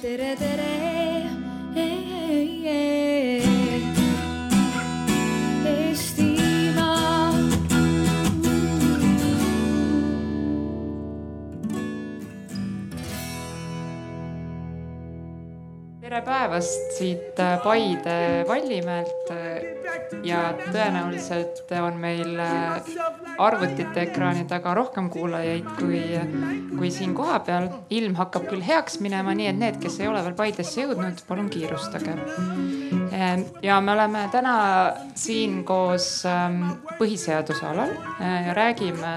tere, tere. Eestimaa. tere päevast siit äh, Paide Vallimäelt äh, ja tõenäoliselt on meil äh, arvutite ekraani taga rohkem kuulajaid kui, kui siin kohapeal. ilm hakkab küll heaks minema, nii et need, kes ei ole veel Paidesse jõudnud, palun kiirustage. ja me oleme täna siin koos ähm, põhiseaduse alal ja räägime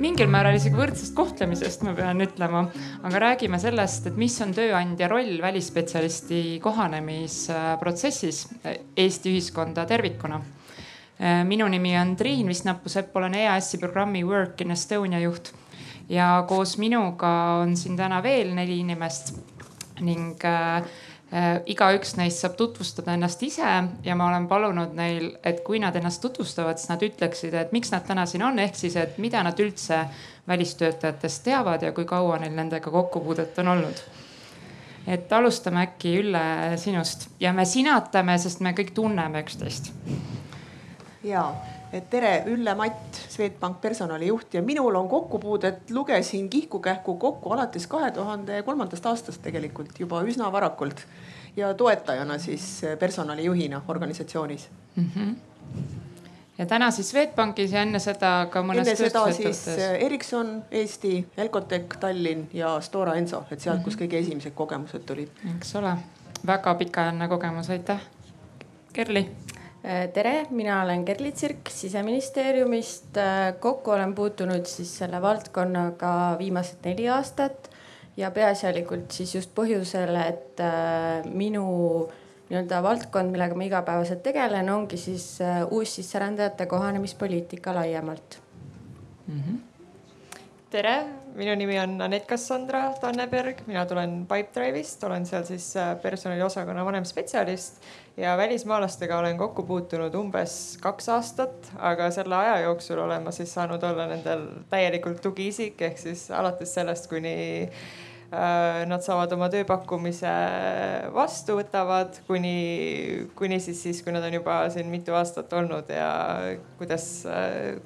mingil määral isegi võrdsest kohtlemisest, ma pean ütlema, aga räägime sellest, et mis on tööandja roll välisspetsialisti kohanemisprotsessis Eesti ühiskonda tervikuna. minu nimi on Triin Visnapuu-Sepp, olen EAS-i programmi Work in Estonia juht ja koos minuga on siin täna veel neli inimest ning äh, Äh, igaüks neist saab tutvustada ennast ise ja ma olen palunud neil, et kui nad ennast tutvustavad, siis nad ütleksid, et miks nad täna siin on, ehk siis, et mida nad üldse välistöötajatest teavad ja kui kaua neil nendega kokkupuudet on olnud. et alustame äkki Ülle sinust ja me sinatame, sest me kõik tunneme üksteist. ja, et tere, Ülle Matt, Swedbank personalijuht ja minul on kokkupuudet, lugesin kihku-kähku kokku alates kahe tuhande kolmandast aastast tegelikult juba üsna varakult ja toetajana siis personalijuhina organisatsioonis mm. -hmm ja täna siis Swedbankis ja enne seda ka mõnes enne seda siis Ericsson Eesti, Elcontech Tallinn ja Stora Enso, et sealt mm, -hmm. kus kõige esimesed kogemused tulid. eks ole, väga pikaajaline kogemus, aitäh. Kerli Äh, tere, mina olen Kerli Tsirk siseministeeriumist. Äh, kokku olen puutunud siis selle valdkonnaga viimased neli aastat ja peaasjalikult siis just põhjusel, et äh, minu nii-öelda valdkond, millega ma igapäevaselt tegelen, ongi siis uussisserändajate kohanemispoliitika laiemalt mm. -hmm. tere, minu nimi on Anett Cassandra Tanneberg, mina tulen Pipedrive'ist, olen seal siis personaliosakonna vanemspetsialist ja välismaalastega olen kokku puutunud umbes kaks aastat, aga selle aja jooksul olen ma siis saanud olla nendel täielikult tugiisik, ehk siis alates sellest, kuni äh, nad saavad oma tööpakkumise vastu, võtavad kuni, kuni siis, siis kui nad on juba siin mitu aastat olnud ja kuidas äh,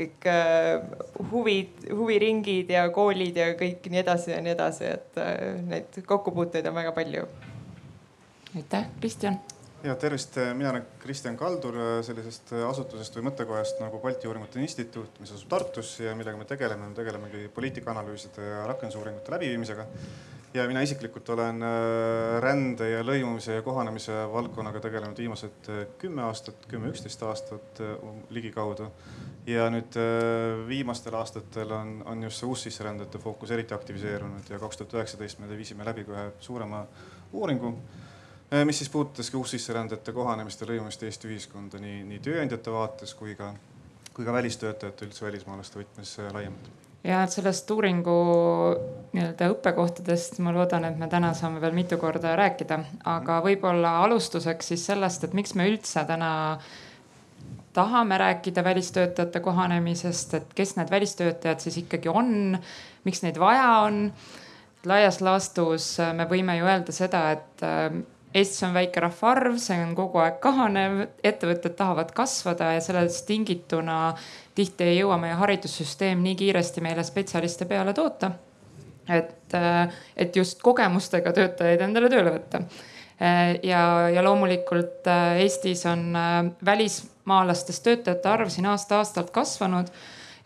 kõik äh, huvid, huviringid ja koolid ja kõik nii edasi ja nii edasi, et neid kokkupuuteid on väga palju aitäh, Kristjan. ja tervist, mina olen Kristjan Kaldur sellisest asutusest või mõttekojast nagu Balti Uuringute Instituut, mis asub Tartus ja millega me tegeleme, me tegelemegi poliitikaanalüüside ja rakendusuuringute läbiviimisega. ja mina isiklikult olen äh, rände ja lõimumise ja kohanemise valdkonnaga tegelenud viimased äh, kümme aastat, kümme, üksteist aastat äh, ligikaudu. ja nüüd viimastel aastatel on, on just see uussisserändajate fookus eriti aktiviseerunud ja kaks tuhat üheksateist me viisime läbi ka ühe suurema uuringu Äh, mis siis puudutaski uussisserändajate kohanemist ja lõimumist Eesti ühiskonda nii, nii tööandjate vaates kui ka, kui ka välistöötajate üldse välismaalaste võtmes äh, laiemalt. Ja sellest uuringu nii-öelda õppekohtadest ma loodan, et me täna saame veel mitu korda rääkida, aga võib-olla alustuseks siis sellest, et miks me üldse täna tahame rääkida välistöötajate kohanemisest, et kes need välistöötajad siis ikkagi on, miks neid vaja on. laias laastus me võime ju öelda seda, et Eestis on väike rahvaarv, see on kogu aeg kahanev, ettevõtted tahavad kasvada ja sellest tingituna tihti ei jõua meie haridussüsteem nii kiiresti meile spetsialiste peale toota. et, et just kogemustega töötajaid endale tööle võtta. ja, ja loomulikult Eestis on välismaalastest töötajate arv siin aasta-aastalt kasvanud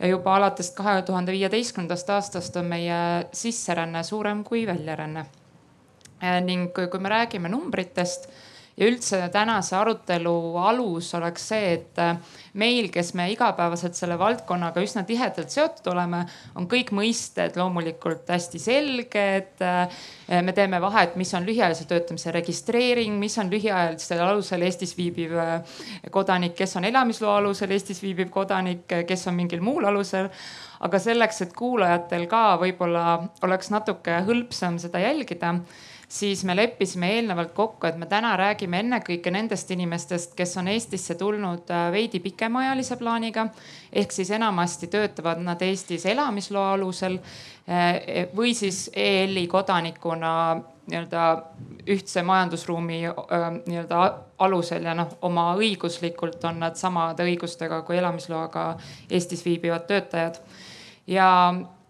ja juba alates kahe tuhande viieteistkümnendast aastast on meie sisseränne suurem kui väljaränne Äh, ning kui, kui me räägime numbritest ja üldse tänase arutelu alus oleks see, et äh, meil, kes me igapäevaselt selle valdkonnaga üsna tihedalt seotud oleme, on kõik mõisted loomulikult hästi selged. Äh, me teeme vahet, mis on lühiajalise töötamise registreering, mis on lühiajalisel alusel Eestis viibiv kodanik, kes on elamisloa alusel Eestis viibiv kodanik, kes on mingil muul alusel aga selleks, et kuulajatel ka võib-olla oleks natuke hõlpsam seda jälgida siis me leppisime eelnevalt kokku, et me täna räägime ennekõike nendest inimestest, kes on Eestisse tulnud äh, veidi pikemaajalise plaaniga. ehk siis enamasti töötavad nad Eestis elamisloa alusel äh, või siis EL-i kodanikuna nii-öelda ühtse majandusruumi äh, nii-öelda alusel ja noh, oma õiguslikult on nad samade õigustega kui elamisloaga Eestis viibivad töötajad. ja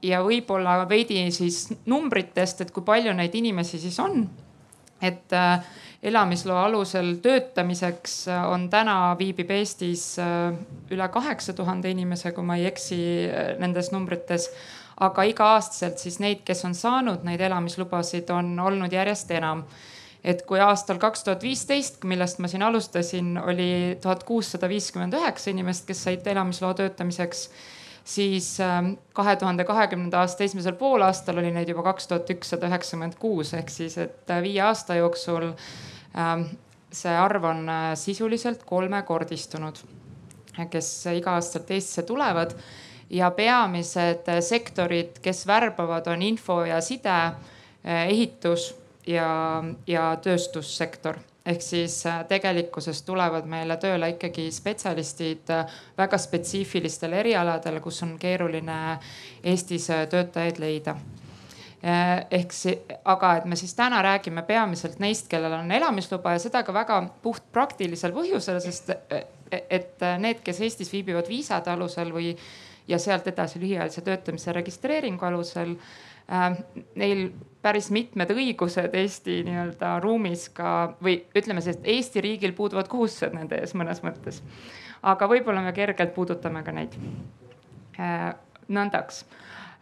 ja võib-olla veidi siis numbritest, et kui palju neid inimesi siis on. et äh, elamisloa alusel töötamiseks äh, on täna, viibib Eestis äh, üle kaheksa tuhande inimese, kui ma ei eksi nendes numbrites. aga iga-aastaselt siis neid, kes on saanud neid elamislubasid, on olnud järjest enam et kui aastal kaks tuhat viisteist, millest ma siin alustasin, oli tuhat kuussada viiskümmend üheksa inimest, kes said elamisloa töötamiseks siis ähm, kahe tuhande kahekümnenda aasta esimesel poolaastal oli neid juba kaks tuhat ükssada üheksakümmend kuus ehk siis, et äh, viie aasta jooksul ähm, see arv on äh, sisuliselt kolmekordistunud, kes iga-aastaselt Eestisse tulevad. Ja peamised äh, sektorid, kes värbavad, on info ja side, ehitus ja, ja tööstussektor ehk siis äh, tegelikkuses tulevad meile tööle ikkagi spetsialistid äh, väga spetsiifilistel erialadel, kus on keeruline Eestis äh, töötajaid leida ehk see, aga et me siis täna räägime peamiselt neist, kellel on elamisluba ja seda ka väga puht praktilisel põhjusel, sest et need, kes Eestis viibivad viisade alusel või ja sealt edasi lühiajalise töötamise registreeringu alusel äh,. Neil päris mitmed õigused Eesti nii-öelda ruumis ka või ütleme siis, et Eesti riigil puuduvad kohustused nende ees mõnes mõttes. aga võib-olla me kergelt puudutame ka neid äh,. nõndaks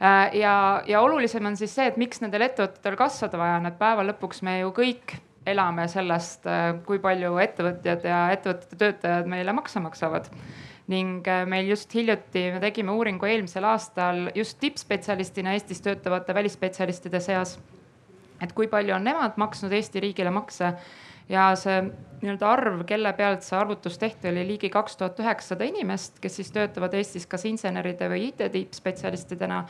äh, ja, ja olulisem on siis see, et miks nendel ettevõtetel kasvada vaja on, et päeva lõpuks me ju kõik elame sellest, äh, kui palju ettevõtjad ja ettevõtete töötajad meile makse maksavad ning meil just hiljuti me tegime uuringu eelmisel aastal just tippspetsialistina Eestis töötavate välisspetsialistide seas et kui palju on nemad maksnud Eesti riigile makse ja see nii-öelda arv, kelle pealt see arvutus tehti, oli ligi kaks tuhat üheksasada inimest, kes siis töötavad Eestis kas inseneride või IT-tippspetsialistidena.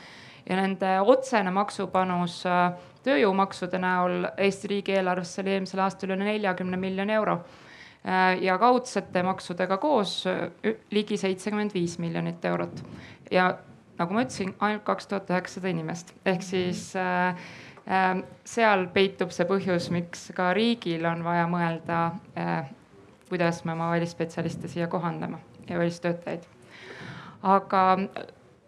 ja nende otsene maksupanus äh, tööjõumaksude näol Eesti riigieelarvesse oli eelmisel aastal üle neljakümne miljoni euro. Äh, ja kaudsete maksudega koos äh, ligi seitsekümmend viis miljonit eurot ja nagu ma ütlesin, ainult kaks tuhat üheksasada inimest ehk siis äh, seal peitub see põhjus, miks ka riigil on vaja mõelda, äh, kuidas me oma välisspetsialiste siia kohandame ja välistöötajaid. aga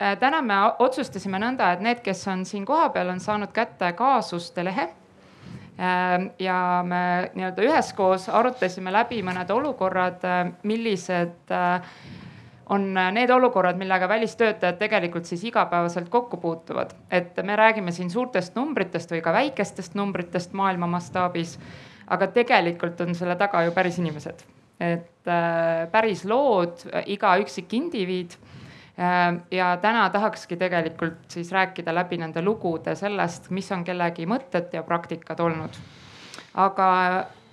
äh, täna me otsustasime nõnda, et need, kes on siin kohapeal, on saanud kätte kaasuste lehe ähm, ja me nii-öelda üheskoos arutasime läbi mõned olukorrad, äh, millised on need olukorrad, millega välistöötajad tegelikult siis igapäevaselt kokku puutuvad. et me räägime siin suurtest numbritest või ka väikestest numbritest maailma mastaabis. aga tegelikult on selle taga ju päris inimesed, et äh, päris lood, iga üksik indiviid äh,. ja täna tahakski tegelikult siis rääkida läbi nende lugude sellest, mis on kellegi mõtted ja praktikad olnud. aga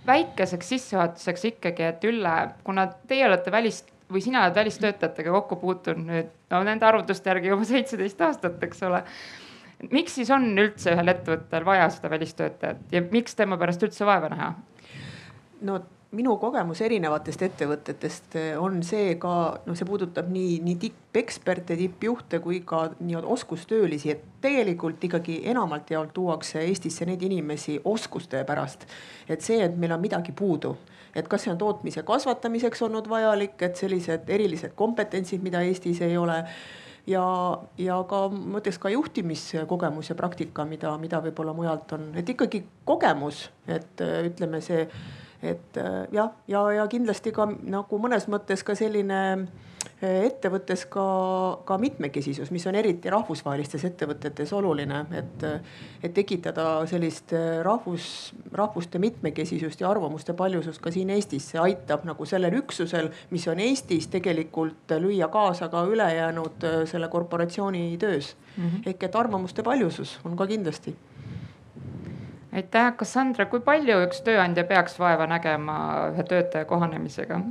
väikeseks sissejuhatuseks ikkagi, et Ülle, kuna teie olete välis või sina oled välistöötajatega kokku puutunud nüüd, no nende arvutuste järgi juba seitseteist aastat, eks ole. miks siis on üldse ühel ettevõttel vaja seda välistöötajat ja miks tema pärast üldse vaeva näha? no minu kogemus erinevatest ettevõtetest on see ka, noh, see puudutab nii, nii tippeksperte, tippjuhte kui ka nii-öelda oskustöölisi, et tegelikult ikkagi enamalt jaolt tuuakse Eestisse neid inimesi oskuste pärast. et see, et meil on midagi puudu et kas see on tootmise kasvatamiseks olnud vajalik, et sellised erilised kompetentsid, mida Eestis ei ole ja, ja ka ma ütleks ka juhtimiskogemus ja praktika, mida, mida võib-olla mujalt on, et ikkagi kogemus, et ütleme see, et jah, ja, ja, ja kindlasti ka nagu mõnes mõttes ka selline ettevõttes ka, ka mitmekesisus, mis on eriti rahvusvahelistes ettevõtetes oluline, et, et tekitada sellist rahvus, rahvuste mitmekesisust ja arvamuste paljusust ka siin Eestis. see aitab nagu sellel üksusel, mis on Eestis, tegelikult lüüa kaasa ka ülejäänud selle korporatsiooni töös mm. -hmm. ehk et arvamuste paljusus on ka kindlasti aitäh, Cassandra, kui palju üks tööandja peaks vaeva nägema ühe töötaja kohanemisega?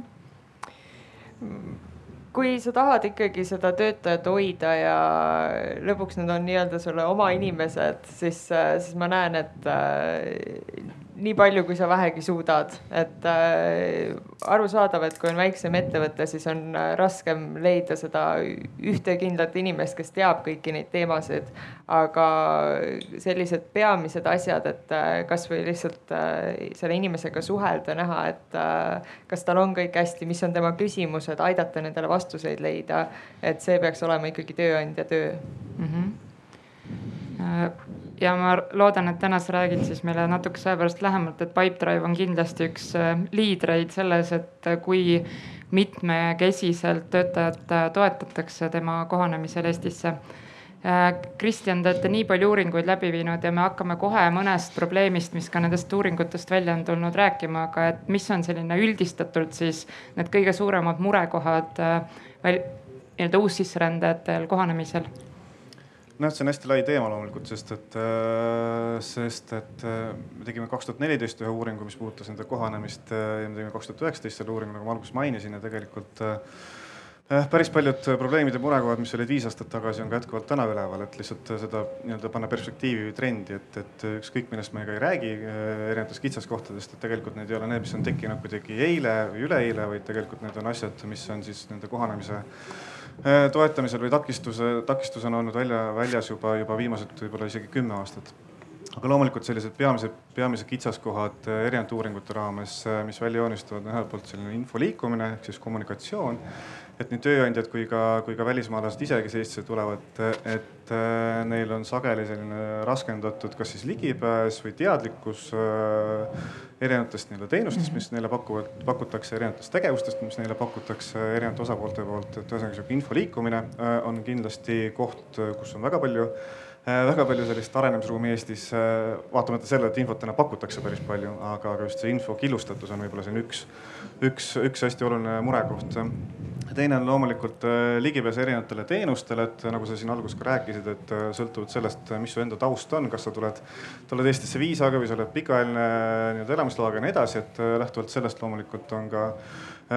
kui sa tahad ikkagi seda töötajat hoida ja lõpuks nad on nii-öelda sulle oma inimesed, siis, siis ma näen, et nii palju, kui sa vähegi suudad, et äh, arusaadav, et kui on väiksem ettevõte, siis on äh, raskem leida seda ühte kindlat inimest, kes teab kõiki neid teemasid. aga sellised peamised asjad, et äh, kasvõi lihtsalt äh, selle inimesega suhelda, näha, et äh, kas tal on kõik hästi, mis on tema küsimused, aidata nendele vastuseid leida. et see peaks olema ikkagi tööandja töö mm. -hmm ja ma loodan, et täna sa räägid siis meile natukese aja pärast lähemalt, et Pipedrive on kindlasti üks äh, liidreid selles, et äh, kui mitmekesiselt töötajat äh, toetatakse tema kohanemisel Eestisse. Kristjan, te olete nii palju uuringuid läbi viinud ja me hakkame kohe mõnest probleemist, mis ka nendest uuringutest välja on tulnud rääkima, aga et mis on selline üldistatult siis need kõige suuremad murekohad nii-öelda uussisserändajatel kohanemisel noh, see on hästi lai teema loomulikult, sest et, äh, sest et äh, me tegime kaks tuhat neliteist ühe uuringu, mis puudutas nende kohanemist äh, ja me tegime kaks tuhat üheksateist selle uuringu, nagu ma alguses mainisin ja tegelikult päris paljud probleemid ja murekohad, mis olid viis aastat tagasi, on ka jätkuvalt täna üleval, et lihtsalt seda nii-öelda panna perspektiivi või trendi, et, et ükskõik millest me ka ei räägi erinevatest kitsaskohtadest, et tegelikult need ei ole need, mis on tekkinud kuidagi eile või üleeile, vaid tegelikult need on asjad, mis on siis nende kohanemise toetamisel või takistuse, takistus on olnud välja, väljas juba, juba viimased võib-olla isegi kümme aastat. aga loomulikult sellised peamised, peamised kitsaskohad äh, erinevate uuringute raames, äh, mis välja joonistuvad, on ühelt poolt selline info liikumine ehk siis kommunikatsioon. Et nii tööandjad kui ka, kui ka välismaalased ise, kes Eestisse tulevad, et neil on sageli selline raskendatud, kas siis ligipääs või teadlikkus erinevatest nii-öelda teenustest, mis neile pakuvad, pakutakse, erinevatest tegevustest, mis neile pakutakse erinevate osapoolte poolt, et ühesõnaga sihuke info liikumine äh, on kindlasti koht, kus on väga palju äh, väga palju sellist arenemisruumi Eestis, äh, vaatamata sellele, et infot täna pakutakse päris palju, aga, aga just see info killustatus on võib-olla siin üks, üks, üks hästi oluline murekoht teine on loomulikult ligipääs erinevatele teenustele, et nagu sa siin alguses ka rääkisid, et sõltuvalt sellest, mis su enda taust on, kas sa tuled, tuled Eestisse viisaga või sa oled pikaajaline nii-öelda elamisloaga ja nii edasi, et äh, lähtuvalt sellest loomulikult on ka,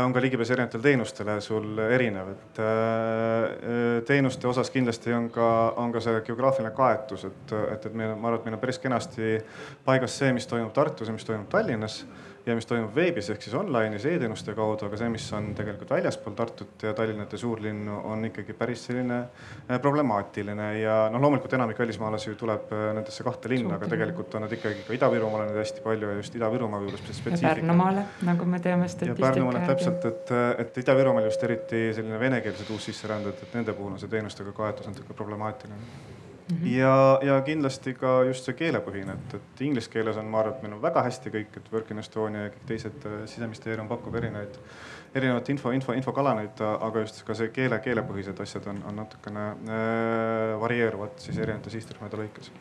on ka ligipääs erinevatele teenustele sul erinev, et äh, teenuste osas kindlasti on ka, on ka see geograafiline kaetus, et, et, et meil, ma arvan, et meil on päris kenasti paigas see, mis toimub Tartus ja mis toimub Tallinnas ja mis toimub veebis ehk siis online'is e-teenuste kaudu, aga see, mis on tegelikult väljaspool Tartut ja Tallinnat ja suurlinnu, on ikkagi päris selline äh, problemaatiline ja noh, loomulikult enamik välismaalasi ju tuleb äh, nendesse kahte linna, aga tegelikult on nad ikkagi ka Ida-Virumaale nüüd hästi palju ja just Ida-Virumaa spetsiifika. ja Pärnumaale, nagu me teame statistika. ja Pärnumaale täpselt, et, et Ida-Virumaal just eriti selline venekeelsed uussisserändajad, et nende puhul on see teenustega kaetus natuke problemaatiline Mm -hmm. ja, ja kindlasti ka just see keelepõhine, et, et inglise keeles on, ma arvan, et meil on väga hästi kõik, et Work in Estonia ja kõik teised, äh, siseministeerium pakub erinevaid, erinevat info, info, infokanaleid, aga just ka see keele, keelepõhised asjad on, on natukene äh, varieeruvad siis erinevate sihtrühmade lõikes.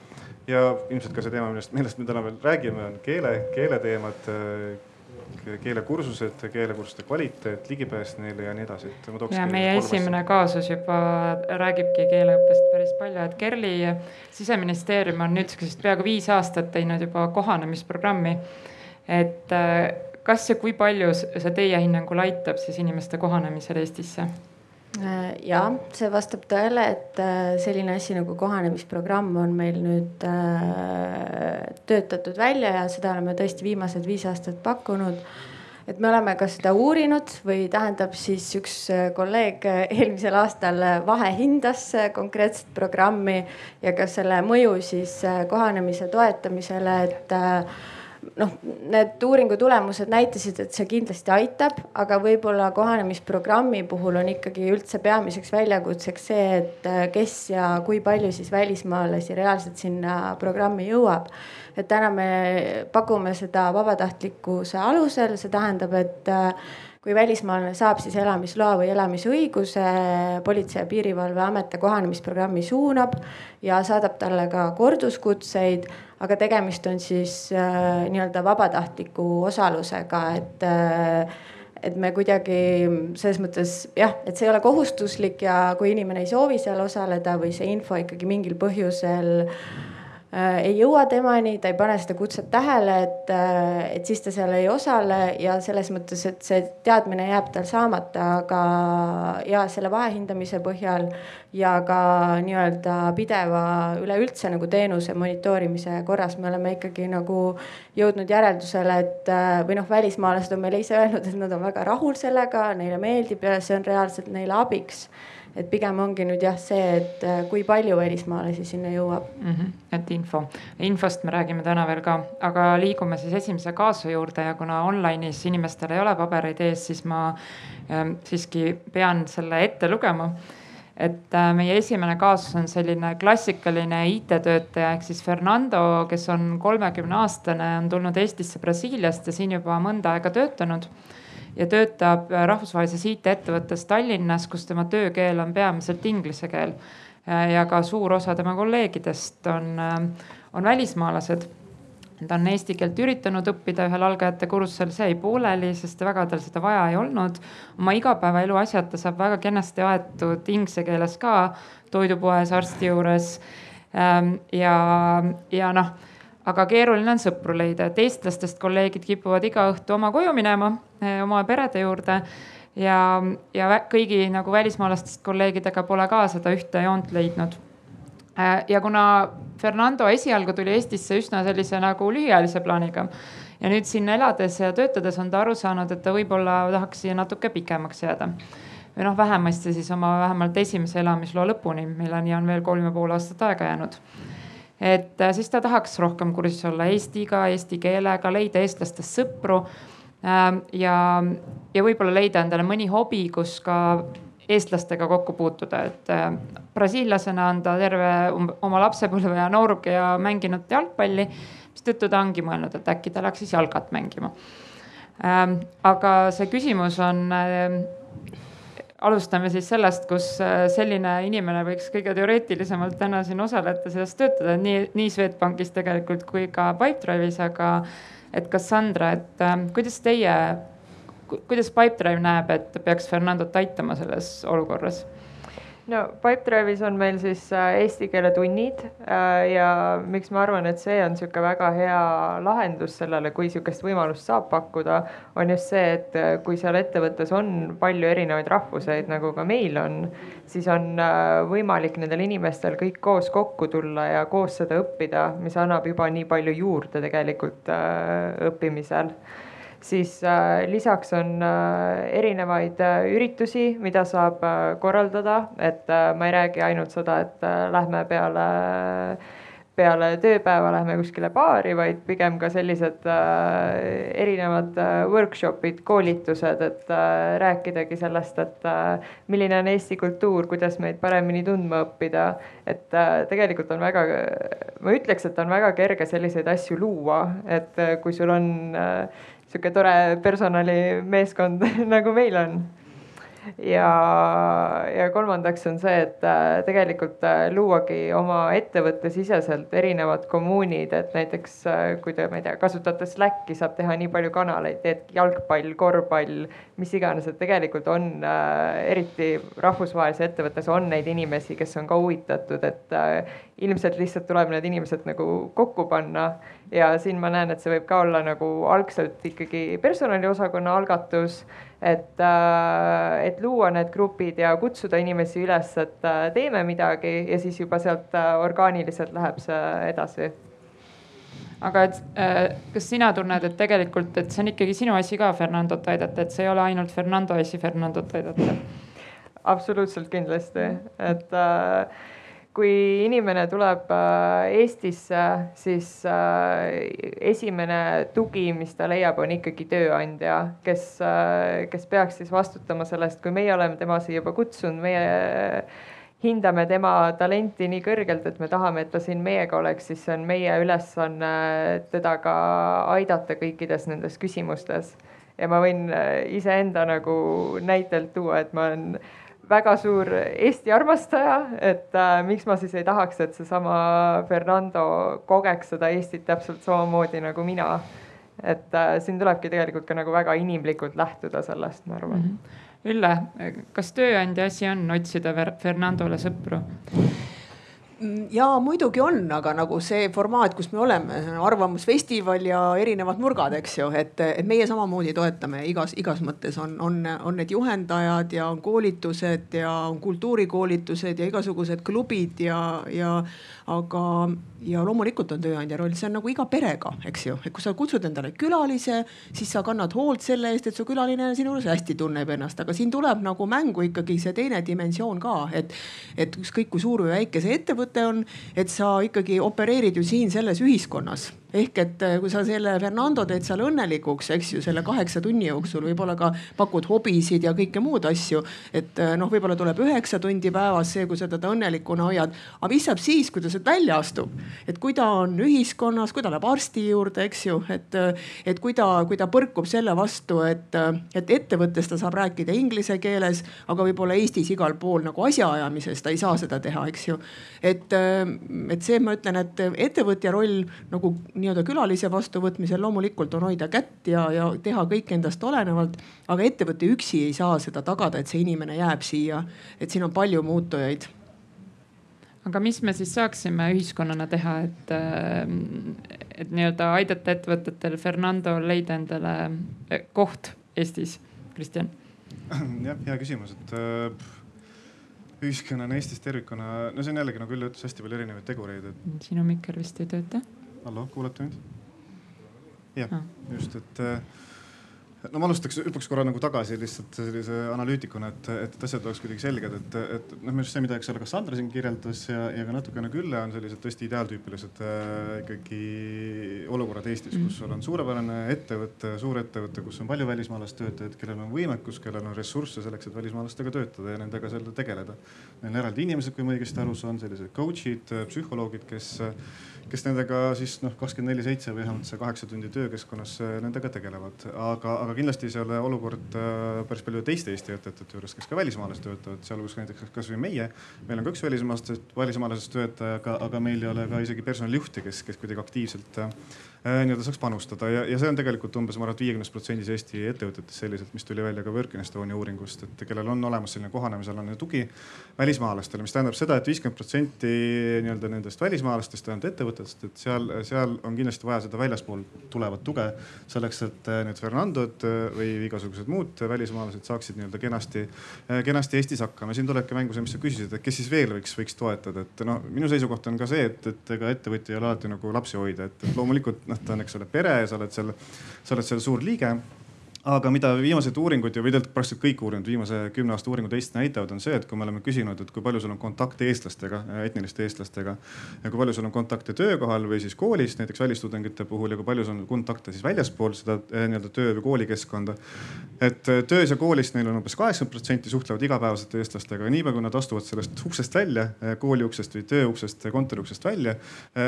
ja ilmselt ka see teema, millest, millest me täna veel räägime, on keele, keeleteemad äh, keelekursused, keelekursuste kvaliteet, ligipääs neile ja nii edasi, et ma tooks. ja meie esimene asja. kaasus juba räägibki keeleõppest päris palju, et Kerli siseministeerium on nüüdseks peaaegu viis aastat teinud juba kohanemisprogrammi. et äh, kas ja kui palju see teie hinnangul aitab siis inimeste kohanemisel Eestisse? Äh, ja see vastab tõele, et äh, selline asi nagu kohanemisprogramm on meil nüüd äh, töötatud välja ja seda oleme tõesti viimased viis aastat pakkunud. et me oleme ka seda uurinud või tähendab siis üks kolleeg eelmisel aastal vahehindas konkreetset programmi ja ka selle mõju siis kohanemise toetamisele, et noh, need uuringu tulemused näitasid, et see kindlasti aitab, aga võib-olla kohanemisprogrammi puhul on ikkagi üldse peamiseks väljakutseks see, et äh, kes ja kui palju siis välismaalasi reaalselt sinna programmi jõuab. et täna me pakume seda vabatahtlikkuse alusel, see tähendab, et äh, kui välismaalane saab siis elamisloa või elamisõiguse, Politsei- ja Piirivalveamet ta kohanemisprogrammi suunab ja saadab talle ka korduskutseid aga tegemist on siis äh, nii-öelda vabatahtliku osalusega, et äh, et me kuidagi selles mõttes jah, et see ei ole kohustuslik ja kui inimene ei soovi seal osaleda või see info ikkagi mingil põhjusel äh, ei jõua temani, ta ei pane seda kutset tähele, et, äh, et siis ta seal ei osale ja selles mõttes, et see teadmine jääb tal saamata, aga ja selle vahehindamise põhjal ja ka nii-öelda pideva üleüldse nagu teenuse monitoorimise korras me oleme ikkagi nagu jõudnud järeldusele, et äh, või noh, välismaalased on meile ise öelnud, et nad on väga rahul sellega, neile meeldib ja see on reaalselt neile abiks et pigem ongi nüüd jah see, et äh, kui palju välismaalasi sinna jõuab mm. -hmm. et info, infost me räägime täna veel ka, aga liigume siis esimese kaasu juurde ja kuna online'is inimestel ei ole pabereid ees, siis ma ähm, siiski pean selle ette lugema et äh, meie esimene kaasus on selline klassikaline IT-töötaja ehk siis Fernando, kes on kolmekümne aastane, on tulnud Eestisse Brasiiliast ja siin juba mõnda aega töötanud ja töötab äh, rahvusvahelises IT-ettevõttes Tallinnas, kus tema töökeel on peamiselt inglise keel. Äh, ja ka suur osa tema kolleegidest on, äh, on välismaalased ta on eesti keelt üritanud õppida ühel algajate kursusel, see jäi pooleli, sest väga tal seda vaja ei olnud. oma igapäevaelu asjad ta saab väga kenasti aetud inglise keeles ka toidupoes, arsti juures. Ähm, ja, ja noh aga keeruline on sõpru leida, et eestlastest kolleegid kipuvad iga õhtu oma koju minema, eh, oma perede juurde. Ja, ja kõigi nagu välismaalastest kolleegidega pole ka seda ühte joont leidnud. Eh, ja kuna Fernando esialgu tuli Eestisse üsna sellise nagu lühiajalise plaaniga ja nüüd siin elades ja töötades on ta aru saanud, et ta võib-olla tahaks siia natuke pikemaks jääda. Või noh, vähemasti siis oma vähemalt esimese elamisloo lõpuni, milleni on veel kolm ja pool aastat aega jäänud et äh, siis ta tahaks rohkem kursis olla Eestiga, eesti keelega, leida eestlastest sõpru. Ähm, ja, ja võib-olla leida endale mõni hobi, kus ka eestlastega kokku puutuda, et äh, brasiillasena on ta terve oma lapsepõlve ja nooruki ja mänginud jalgpalli. mistõttu ta ongi mõelnud, et äkki ta läheks siis jalgat mängima. Ähm, aga see küsimus on äh, alustame siis sellest, kus äh, selline inimene võiks kõige teoreetilisemalt täna siin osalejate seas töötada, nii, nii Swedbankis tegelikult kui ka Pipedrive'is, aga et kas Sandra, et äh, kuidas teie, kuidas Pipedrive näeb, et peaks Fernandot aitama selles olukorras? No Pipedrive'is on meil siis äh, eesti keele tunnid äh, ja miks ma arvan, et see on niisugune väga hea lahendus sellele, kui niisugust võimalust saab pakkuda, on just see, et äh, kui seal ettevõttes on palju erinevaid rahvuseid, nagu ka meil on, siis on võimalik nendel inimestel kõik koos kokku tulla ja koos seda õppida, mis annab juba nii palju juurde tegelikult õppimisel siis äh, lisaks on äh, erinevaid äh, üritusi, mida saab korraldada, et ma ei räägi ainult seda, et lähme peale peale tööpäeva lähme kuskile baari, vaid pigem ka sellised erinevad workshop'id, koolitused, et rääkidagi sellest, et milline on Eesti kultuur, kuidas meid paremini tundma õppida. et tegelikult on väga, ma ütleks, et on väga kerge selliseid asju luua, et kui sul on äh, sihuke tore personalimeeskond nagu meil on. Ja, ja kolmandaks on see, et äh, tegelikult äh, luuagi oma ettevõtte siseselt erinevad kommuunid, et näiteks äh, kui te, ma ei tea, kasutate Slacki, saab teha nii palju kanaleid, teed jalgpall, korvpall, mis iganes, et tegelikult on eriti rahvusvahelises ettevõttes on neid inimesi, kes on ka huvitatud, et ilmselt lihtsalt tuleb need inimesed nagu kokku panna ja siin ma näen, et see võib ka olla nagu algselt ikkagi personaliosakonna algatus, et, äh, et luua need grupid ja kutsuda inimesi üles, et äh, teeme midagi ja siis juba sealt äh, orgaaniliselt läheb see edasi aga et kas sina tunned, et tegelikult, et see on ikkagi sinu asi ka Fernandot aidata, et see ei ole ainult Fernando asi Fernandot aidata? absoluutselt kindlasti, et äh, kui inimene tuleb äh, Eestisse, siis äh, esimene tugi, mis ta leiab, on ikkagi tööandja, kes, äh, kes peaks siis vastutama selle eest, kui meie oleme tema siia juba kutsunud, meie hindame tema talenti nii kõrgelt, et me tahame, et ta siin meiega oleks, siis see on meie ülesanne teda ka aidata kõikides nendes küsimustes. ja ma võin iseenda nagu näitelt tuua, et ma olen väga suur Eesti armastaja, et äh, miks ma siis ei tahaks, et seesama Fernando kogeks seda Eestit täpselt samamoodi nagu mina. et äh, siin tulebki tegelikult ka nagu väga inimlikult lähtuda sellest, ma arvan mm. -hmm. Ülle, kas tööandja asi on otsida Fernandole sõpru? Mm, ja muidugi on, aga nagu see formaat, kus me oleme, arvamusfestival ja erinevad nurgad, eks ju, et, et meie samamoodi toetame igas, igas mõttes. On, on, on need juhendajad ja on koolitused ja on kultuurikoolitused ja igasugused klubid ja, ja aga, ja loomulikult on tööandja roll, see on nagu iga perega, eks ju, et kui sa kutsud endale külalise, siis sa kannad hoolt selle eest, et su külaline sinu juures hästi tunneb ennast, aga siin tuleb nagu mängu ikkagi see teine dimensioon ka, et, et ükskõik kui suur või väike see ettevõte on, et sa ikkagi opereerid ju siin selles ühiskonnas ehk et äh, kui sa selle Fernando teed seal õnnelikuks, eks ju, selle kaheksa tunni jooksul võib-olla ka pakud hobisid ja kõike muud asju. et äh, noh, võib-olla tuleb üheksa tundi päevas see, kui sa teda õnnelikuna hoiad. aga mis saab siis, kui ta sealt välja astub? et kui ta on ühiskonnas, kui ta läheb arsti juurde, eks ju, et, äh, et kui ta, kui ta põrkub selle vastu, et, et ettevõttes ta saab rääkida inglise keeles, aga võib-olla Eestis igal pool nagu asjaajamises ta ei saa seda teha, eks ju. et, et see, ma ütlen, et ettevõtja roll nagu nii-öelda külalise vastuvõtmisel loomulikult on hoida kätt ja, ja teha kõik endast olenevalt. aga ettevõte üksi ei saa seda tagada, et see inimene jääb siia, et siin on palju muutujaid aga mis me siis saaksime ühiskonnana teha, et, et nii-öelda aidata ettevõtetel Fernando leida endale eh, koht Eestis, Kristjan? jah, hea küsimus, et äh, ühiskonnana Eestis tervikuna, no see on jällegi nagu Ülle ütles, hästi palju erinevaid tegureid, et. sinu mikker vist ei tööta hallo, kuulete mind? jah ah., just, et äh, no ma alustaks, hüppaks korra nagu tagasi lihtsalt sellise analüütikuna, et, et, asjad oleks kuidagi selged, et, et noh, minu arust see, mida, eks ole, Kassandra siin kirjeldas ja, ja ka natukene Külle on sellised tõesti ideaaltüüpilised äh, ikkagi olukorrad Eestis, kus sul on suurepärane ettevõte, suurettevõte, kus on palju välismaalast töötajaid, kellel on võimekus, kellel on ressursse selleks, et välismaalastega töötada ja nendega seal tegeleda. Neil on eraldi inimesed, kui ma õigesti aru saan, sellised coach'id, psühholoogid, kes kes nendega siis noh, kakskümmend neli seitse või vähemalt see kaheksa tundi töökeskkonnas äh, nendega tegelevad. aga, aga kindlasti ei ole olukord äh, päris palju teiste Eesti ettevõtete juures, kes ka välismaalased töötavad, sealhulgas näiteks kasvõi meie. meil on ka üks välismaalasest, välismaalasest töötaja, aga, aga meil ei ole ka isegi personalijuhti, kes, kes kuidagi aktiivselt äh, nii-öelda saaks panustada ja, ja see on tegelikult umbes, ma arvan, et viiekümnes protsendis Eesti ettevõtetes selliselt, mis tuli välja ka Work in Estonia uuringust, et kellel on olemas selline kohanemisalane tugi välismaalastele, mis tähendab seda et, et viiskümmend protsenti nii-öelda nendest välismaalastest, tähendab ettevõtetest, et seal, seal on kindlasti vaja seda väljaspool tulevat tuge selleks, et äh, need Fernandod äh, või igasugused muud välismaalased saaksid nii-öelda kenasti, kenasti Eestis hakkama. siin tulebki mängu see, mis sa küsisid, et kes siis veel võiks, võiks toetada, et no minu seisukoht on ka see, et, et ega ettevõtja ei ole alati nagu lapsi hoida, et, et loomulikult noh, ta on, eks ole, pere, sa oled seal, sa oled seal suur liige aga mida viimased uuringud ja või tegelikult praktiliselt kõik uuringud, viimase kümne aasta uuringud Eestis näitavad, on see, et kui me oleme küsinud, et kui palju sul on kontakte eestlastega, etniliste eestlastega ja kui palju sul on kontakte töökohal või siis koolis, näiteks välistudengite puhul ja kui palju sul on kontakte siis väljaspool seda eh, nii-öelda töö või koolikeskkonda. et eh, töös ja koolis neil on umbes kaheksakümmend protsenti suhtlevad igapäevaselt eestlastega, niipea kui nad astuvad sellest uksest välja, eh, kooli uksest või töö uksest, kontori uksest välja,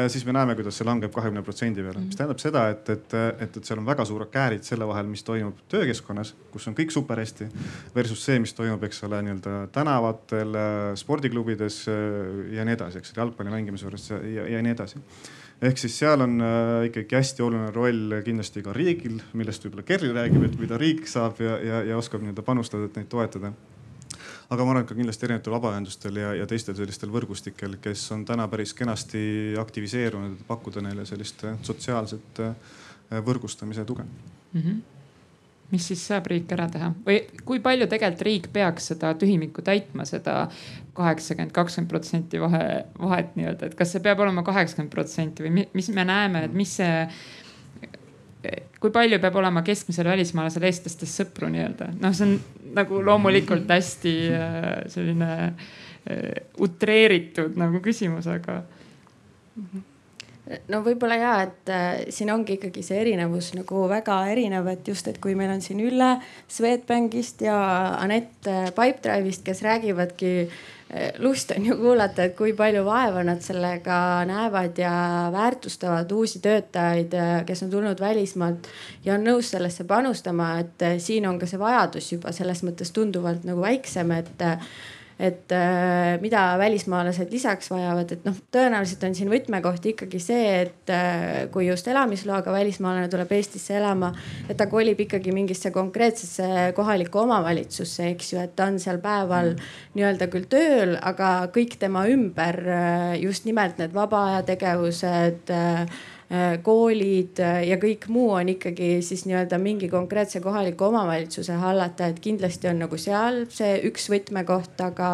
siis me näeme, kuidas see langeb kahekümne protsendi peale, mis tähendab seda, et, et, et, et seal on väga suured käärid selle vahel, mis toimub töökeskkonnas, kus on kõik super hästi. Versus see, mis toimub, eks ole, nii-öelda tänavatel, spordiklubides äh, ja nii edasi, eks jalgpalli mängimise juures ja, ja, ja nii edasi ehk siis seal on äh, ikkagi hästi oluline roll kindlasti ka riigil, millest võib-olla Kerli räägib, et mida riik saab ja, ja, ja oskab nii-öelda panustada, et neid toetada aga ma arvan, et ka kindlasti erinevatel vabaühendustel ja, ja teistel sellistel võrgustikel, kes on täna päris kenasti aktiviseerunud, pakkuda neile sellist sotsiaalset võrgustamise tuge mm. -hmm mis siis saab riik ära teha? Või kui palju tegelikult riik peaks seda tühimikku täitma, seda kaheksakümmend, kakskümmend protsenti vahe, vahet nii-öelda, et kas see peab olema kaheksakümmend protsenti või mis me näeme, et mis see kui palju peab olema keskmisel välismaalasel eestlastest sõpru nii-öelda, noh, see on nagu loomulikult hästi äh, selline äh, utreeritud nagu küsimus, aga. -hmm no võib-olla ja, et äh, siin ongi ikkagi see erinevus nagu väga erinev, et just, et kui meil on siin Ülle Swedbankist ja Anett äh, Pipedrive'ist, kes räägivadki äh, lust on ju kuulata, et kui palju vaeva nad sellega näevad ja väärtustavad uusi töötajaid, kes on tulnud välismaalt ja on nõus sellesse panustama, et siin on ka see vajadus juba selles mõttes tunduvalt nagu väiksem, et et äh, mida välismaalased lisaks vajavad, et noh, tõenäoliselt on siin võtmekoht ikkagi see, et äh, kui just elamisloaga välismaalane tuleb Eestisse elama, et ta kolib ikkagi mingisse konkreetsesse kohalikku omavalitsusse, eks ju, et ta on seal päeval nii-öelda küll tööl, aga kõik tema ümber äh, just nimelt need vaba aja tegevused koolid äh, ja kõik muu on ikkagi siis nii-öelda mingi konkreetse kohaliku omavalitsuse hallata, et kindlasti on nagu seal see üks võtmekoht, aga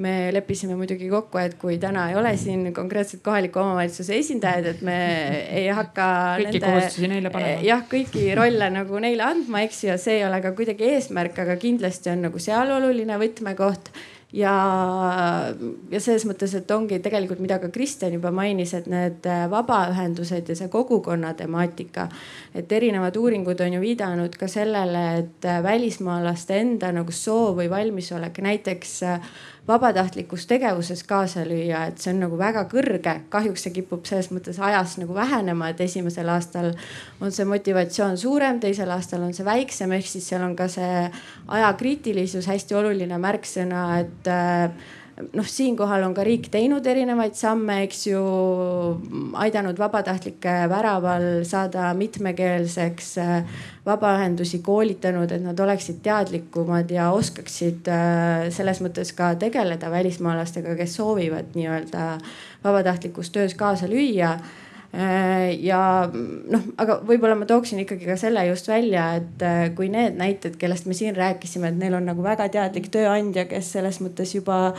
me leppisime muidugi kokku, et kui täna ei ole siin konkreetselt kohaliku omavalitsuse esindajaid, et me ei hakka. kõiki nende, kohustusi neile panema. jah, kõiki rolle nagu neile andma, eks ju, ja see ei ole ka kuidagi eesmärk, aga kindlasti on nagu seal oluline võtmekoht ja, ja selles mõttes, et ongi tegelikult, mida ka Kristjan juba mainis, et need äh, vabaühendused ja see kogukonna temaatika. et erinevad uuringud on ju viidanud ka sellele, et äh, välismaalaste enda nagu soov või valmisolek näiteks äh, vabatahtlikus tegevuses kaasa lüüa, et see on nagu väga kõrge. kahjuks see kipub selles mõttes ajas nagu vähenema, et esimesel aastal on see motivatsioon suurem, teisel aastal on see väiksem, ehk siis seal on ka see ajakriitilisus hästi oluline märksõna, et noh, siinkohal on ka riik teinud erinevaid samme, eks ju, aidanud vabatahtlike väraval saada mitmekeelseks, vabaühendusi koolitanud, et nad oleksid teadlikumad ja oskaksid äh, selles mõttes ka tegeleda välismaalastega, kes soovivad nii-öelda vabatahtlikus töös kaasa lüüa. Äh, ja noh, aga võib-olla ma tooksin ikkagi ka selle just välja, et äh, kui need näited, kellest me siin rääkisime, et neil on nagu väga teadlik tööandja, kes selles mõttes juba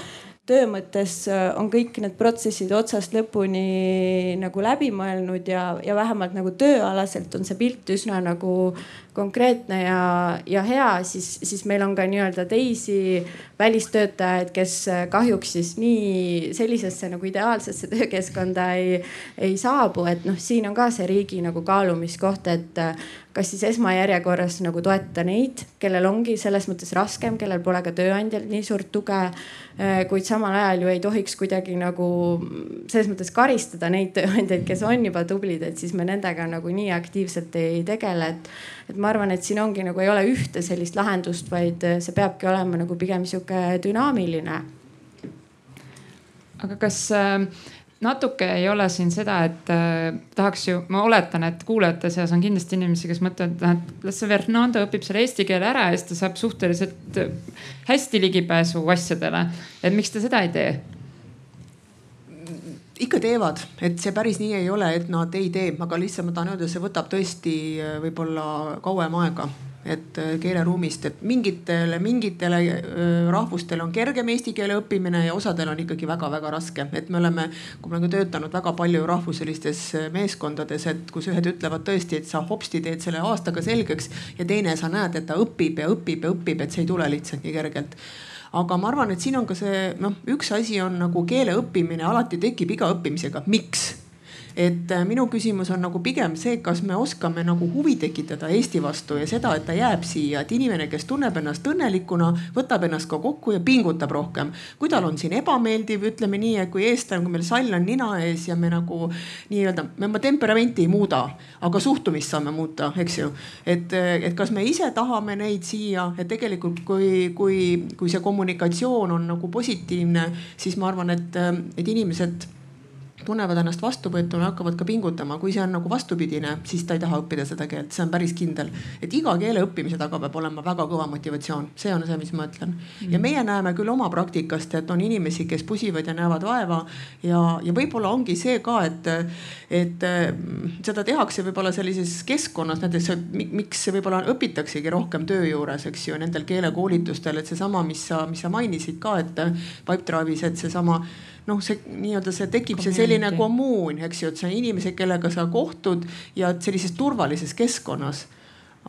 töö mõttes äh, on kõik need protsessid otsast lõpuni nagu läbi mõelnud ja, ja vähemalt nagu tööalaselt on see pilt üsna nagu konkreetne ja, ja hea, siis, siis meil on ka nii-öelda teisi välistöötajaid, kes äh, kahjuks siis nii sellisesse nagu ideaalsesse töökeskkonda ei, ei saabu, et noh, siin on ka see riigi nagu kaalumiskoht, et äh, kas siis esmajärjekorras nagu toetada neid, kellel ongi selles mõttes raskem, kellel pole ka tööandjal nii suurt tuge kuid samal ajal ju ei tohiks kuidagi nagu selles mõttes karistada neid tööandjaid, kes on juba tublid, et siis me nendega nagu nii aktiivselt ei tegele, et. et ma arvan, et siin ongi nagu ei ole ühte sellist lahendust, vaid see peabki olema nagu pigem sihuke dünaamiline. aga kas äh natuke ei ole siin seda, et äh, tahaks ju, ma oletan, et kuulajate seas on kindlasti inimesi, kes mõtlevad, et las see Fernando õpib selle eesti keele ära ja siis ta saab suhteliselt äh, hästi ligipääsu asjadele. et miks ta seda ei tee? ikka teevad, et see päris nii ei ole, et nad ei tee, aga lihtsalt ma tahan öelda, see võtab tõesti äh, võib-olla kauem aega et äh, keeleruumist, et mingitele, mingitele äh, rahvustele on kergem eesti keele õppimine ja osadel on ikkagi väga-väga raske, et me oleme, kui me oleme töötanud väga palju rahvuselistes äh, meeskondades, et kus ühed ütlevad tõesti, et sa hopsti teed selle aastaga selgeks ja teine sa näed, et ta õpib ja õpib ja õpib, et see ei tule lihtsalt nii kergelt. Aga ma arvan, et siin on ka see noh, üks asi on nagu keele õppimine alati tekib iga õppimisega, miks et äh, minu küsimus on nagu pigem see, kas me oskame nagu huvi tekitada Eesti vastu ja seda, et ta jääb siia, et inimene, kes tunneb ennast õnnelikuna, võtab ennast ka kokku ja pingutab rohkem. kui tal on siin ebameeldiv, ütleme nii, et kui eestlane, kui meil sall on nina ees ja me nagu nii-öelda, me oma temperamenti ei muuda, aga suhtumist saame muuta, eks ju. et, et kas me ise tahame neid siia, et tegelikult kui, kui, kui see kommunikatsioon on nagu positiivne, siis ma arvan, et, et inimesed tunnevad ennast vastuvõetuna, hakkavad ka pingutama. kui see on nagu vastupidine, siis ta ei taha õppida seda keelt, see on päris kindel. et iga keele õppimise taga peab olema väga kõva motivatsioon, see on see, mis ma ütlen. ja mm. meie näeme küll oma praktikast, et on inimesi, kes pusivad ja näevad vaeva ja, ja võib-olla ongi see ka, et, et mm, seda tehakse võib-olla sellises keskkonnas, näiteks miks võib-olla õpitaksegi rohkem töö juures, eks ju, nendel keelekoolitustel, et seesama, mis sa, mis sa mainisid ka, et Pipedrive'is, et seesama noh, see nii-öelda see tekib Community. see selline kommuun, eks ju, et see on inimesed, kellega sa kohtud ja sellises turvalises keskkonnas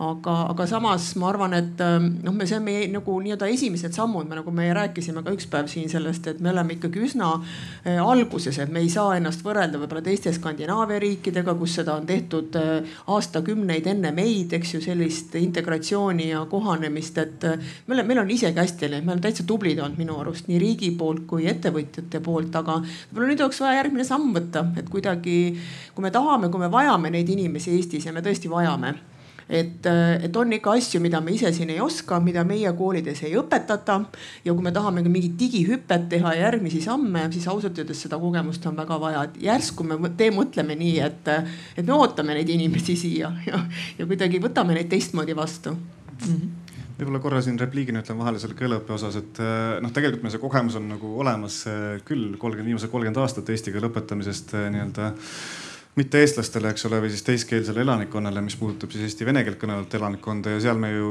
aga, aga samas ma arvan, et ähm, noh, me see on meie nagu nii-öelda esimesed sammud, me nagu me rääkisime ka üks päev siin sellest, et me oleme ikkagi üsna äh, alguses, et me ei saa ennast võrrelda võib-olla teiste Skandinaavia riikidega, kus seda on tehtud äh, aastakümneid enne meid, eks ju, sellist integratsiooni ja kohanemist, et äh, me oleme, meil on isegi hästi läinud, me oleme täitsa tublid olnud minu arust nii riigi poolt kui ettevõtjate poolt, aga võib-olla nüüd oleks vaja järgmine samm võtta, et kuidagi, kui me tahame, kui me vajame neid inimesi Eestis ja me tõesti vajame et, et on ikka asju, mida me ise siin ei oska, mida meie koolides ei õpetata. ja kui me tahame mingit digihüpet teha ja järgmisi samme, siis ausalt öeldes seda kogemust on väga vaja, et järsku me tee mõtleme nii, et, et me ootame neid inimesi siia ja, ja kuidagi võtame neid teistmoodi vastu mm. -hmm võib-olla korra siin repliigina ütlen vahele selle keeleõppe osas, et noh, tegelikult meil see kogemus on nagu olemas küll kolmkümmend, viimased kolmkümmend aastat eesti keele õpetamisest nii-öelda mitte-eestlastele, eks ole, või siis teiskeelsele elanikkonnale, mis puudutab siis eesti vene keelt kõnelevat elanikkonda ja seal me ju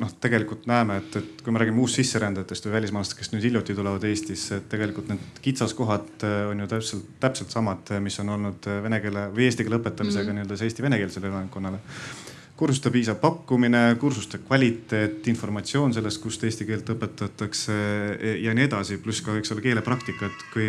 noh, tegelikult näeme, et, et kui me räägime uussisserändajatest või välismaalastest, kes nüüd hiljuti tulevad Eestisse, et tegelikult need kitsaskohad äh, on ju täpselt, täpselt samad, mis on olnud äh, vene keele või eesti keele õpetamisega mm -hmm. nii-öelda eesti venekeelsele elanikkonnale kursuste piisav pakkumine, kursuste kvaliteet, informatsioon sellest, kust eesti keelt õpetatakse ja nii edasi, pluss ka, eks ole, keelepraktika, et kui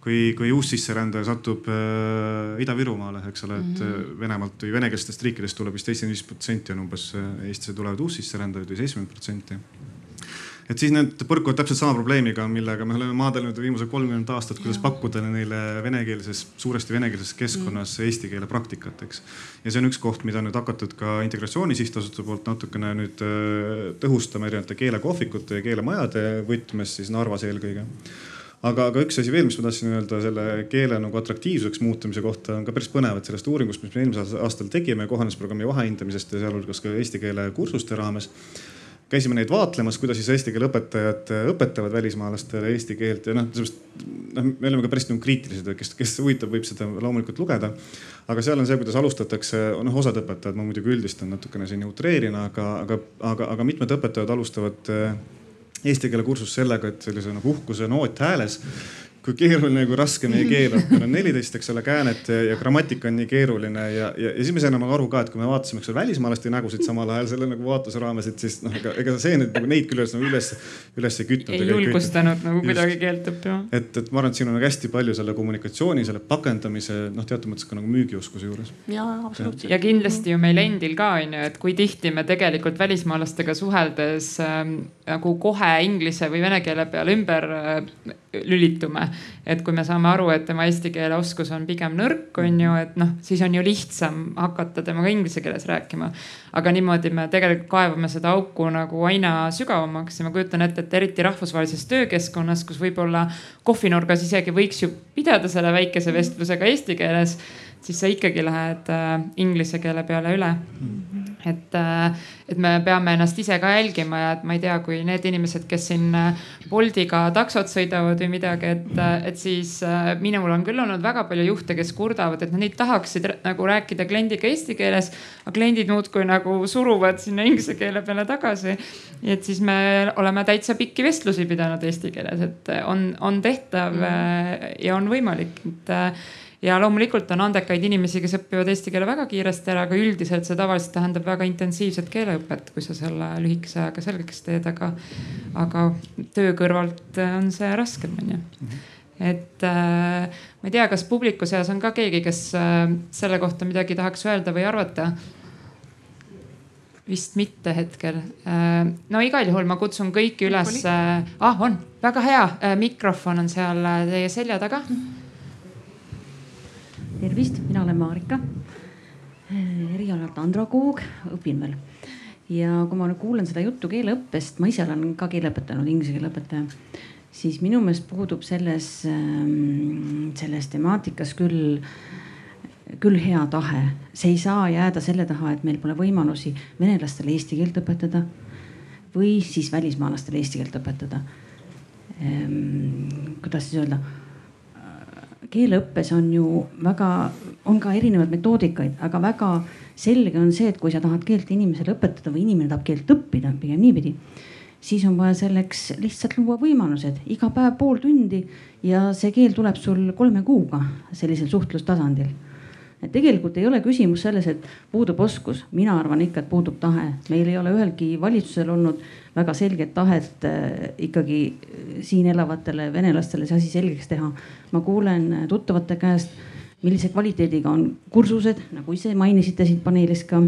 kui, kui uussisserändaja satub äh, Ida-Virumaale, eks ole, et mm -hmm. Venemaalt või venekeelsetest riikidest tuleb vist seitsekümmend viis protsenti on umbes äh, Eestisse tulevad uussisserändajaid või seitsekümmend protsenti et siis need põrkuvad täpselt sama probleemiga, millega me oleme maadlenud viimased kolmkümmend aastat, kuidas ja. pakkuda neile venekeelses, suuresti venekeelses keskkonnas mm. eesti keele praktikat, eks. ja see on üks koht, mida nüüd hakatud ka Integratsiooni Sihtasutuse poolt natukene nüüd äh, tõhustama erinevate keelekohvikute ja keelemajade võtmes siis Narvas eelkõige aga, aga üks asi veel, mis ma tahtsin öelda selle keele nagu atraktiivsuseks muutumise kohta on ka päris põnev, et sellest uuringust, mis me eelmisel aastal tegime kohanemisprogrammi vahehindamisest ja sealhulgas ka eesti keele kursuste raames käisime neid vaatlemas, kuidas siis eesti keele õpetajad õpetavad välismaalastele eesti keelt ja noh, sellepärast noh, me oleme ka päris nagu kriitilised, kes, kes huvitab, võib seda loomulikult lugeda. aga seal on see, kuidas alustatakse, noh osad õpetajad, ma muidugi üldistan natukene siin utreerin, aga, aga, aga, aga mitmed õpetajad alustavad eesti keele kursus sellega, et sellise nagu uhkuse noot hääles kui keeruline, kui raske meie keel on. meil on neliteist, eks ole, käänet ja, grammatika on nii keeruline ja, ja, ja siis me saime nagu aru ka, et kui me vaatasime, eks ole, välismaalaste nägusid samal ajal selle nagu vaatluse raames, et siis noh, ega, ega see nüüd nagu neid küll üles nagu üles, üles ei kütnud. ei julgustanud nagu kuidagi keelt õppima. et, et ma arvan, et siin on nagu hästi palju selle kommunikatsiooni, selle pakendamise noh, teatud mõttes ka nagu müügioskuse juures. ja absoluutselt. ja kindlasti ju meil endil ka on ju, et kui tihti me tegelikult välismaalastega suheldes ähm, nagu kohe inglise või vene keele peale ümber äh, lülitume. Et kui me saame aru, et tema eesti keele oskus on pigem nõrk, on ju, et noh, siis on ju lihtsam hakata temaga inglise keeles rääkima. aga niimoodi me tegelikult kaevame seda auku nagu aina sügavamaks ja ma kujutan ette, et eriti rahvusvahelises töökeskkonnas, kus võib-olla kohvinurgas isegi võiks ju pidada selle väikese vestlusega eesti keeles, siis sa ikkagi lähed äh, inglise keele peale üle mm. -hmm et, äh, et me peame ennast ise ka jälgima ja et ma ei tea, kui need inimesed, kes siin äh, Boltiga taksot sõidavad või midagi, et, äh, et siis minul on küll olnud väga palju juhte, kes kurdavad, et nad neid tahaksid nagu rääkida kliendiga eesti keeles. aga kliendid muudkui nagu suruvad sinna inglise keele peale tagasi. et siis me oleme täitsa pikki vestlusi pidanud eesti keeles, et on, on tehtav mm. ja on võimalik, et ja loomulikult on andekaid inimesi, kes õpivad eesti keele väga kiiresti ära, aga üldiselt see tavaliselt tähendab väga intensiivset keeleõpet, kui sa selle lühikese ajaga selgeks teed, aga, aga töö kõrvalt on see raskem, onju et äh, ma ei tea, kas publiku seas on ka keegi, kes äh, selle kohta midagi tahaks öelda või arvata vist mitte hetkel. Äh, no igal juhul ma kutsun kõiki üles. ah, on väga hea, äh, mikrofon on seal teie selja taga mm. -hmm tervist, mina olen Marika. erialalt androgoog, õpin veel. ja kui ma nüüd kuulan seda juttu keeleõppest, ma ise olen ka keele õpetanud, inglise keele õpetaja, siis minu meelest puudub selles, ähm, selles temaatikas küll küll hea tahe, see ei saa jääda selle taha, et meil pole võimalusi venelastele eesti keelt õpetada või siis välismaalastele eesti keelt õpetada. Ehm, kuidas siis öelda keeleõppes on ju väga, on ka erinevaid metoodikaid, aga väga selge on see, et kui sa tahad keelt inimesele õpetada või inimene tahab keelt õppida, pigem niipidi, siis on vaja selleks lihtsalt luua võimalused, iga päev pool tundi ja see keel tuleb sul kolme kuuga sellisel suhtlustasandil. Et tegelikult ei ole küsimus selles, et puudub oskus, mina arvan ikka, et puudub tahe, meil ei ole ühelgi valitsusel olnud väga selget tahet äh, ikkagi äh, siin elavatele venelastele see asi selgeks teha. ma kuulen äh, tuttavate käest, millise kvaliteediga on kursused, nagu ise mainisite siit paneelis ka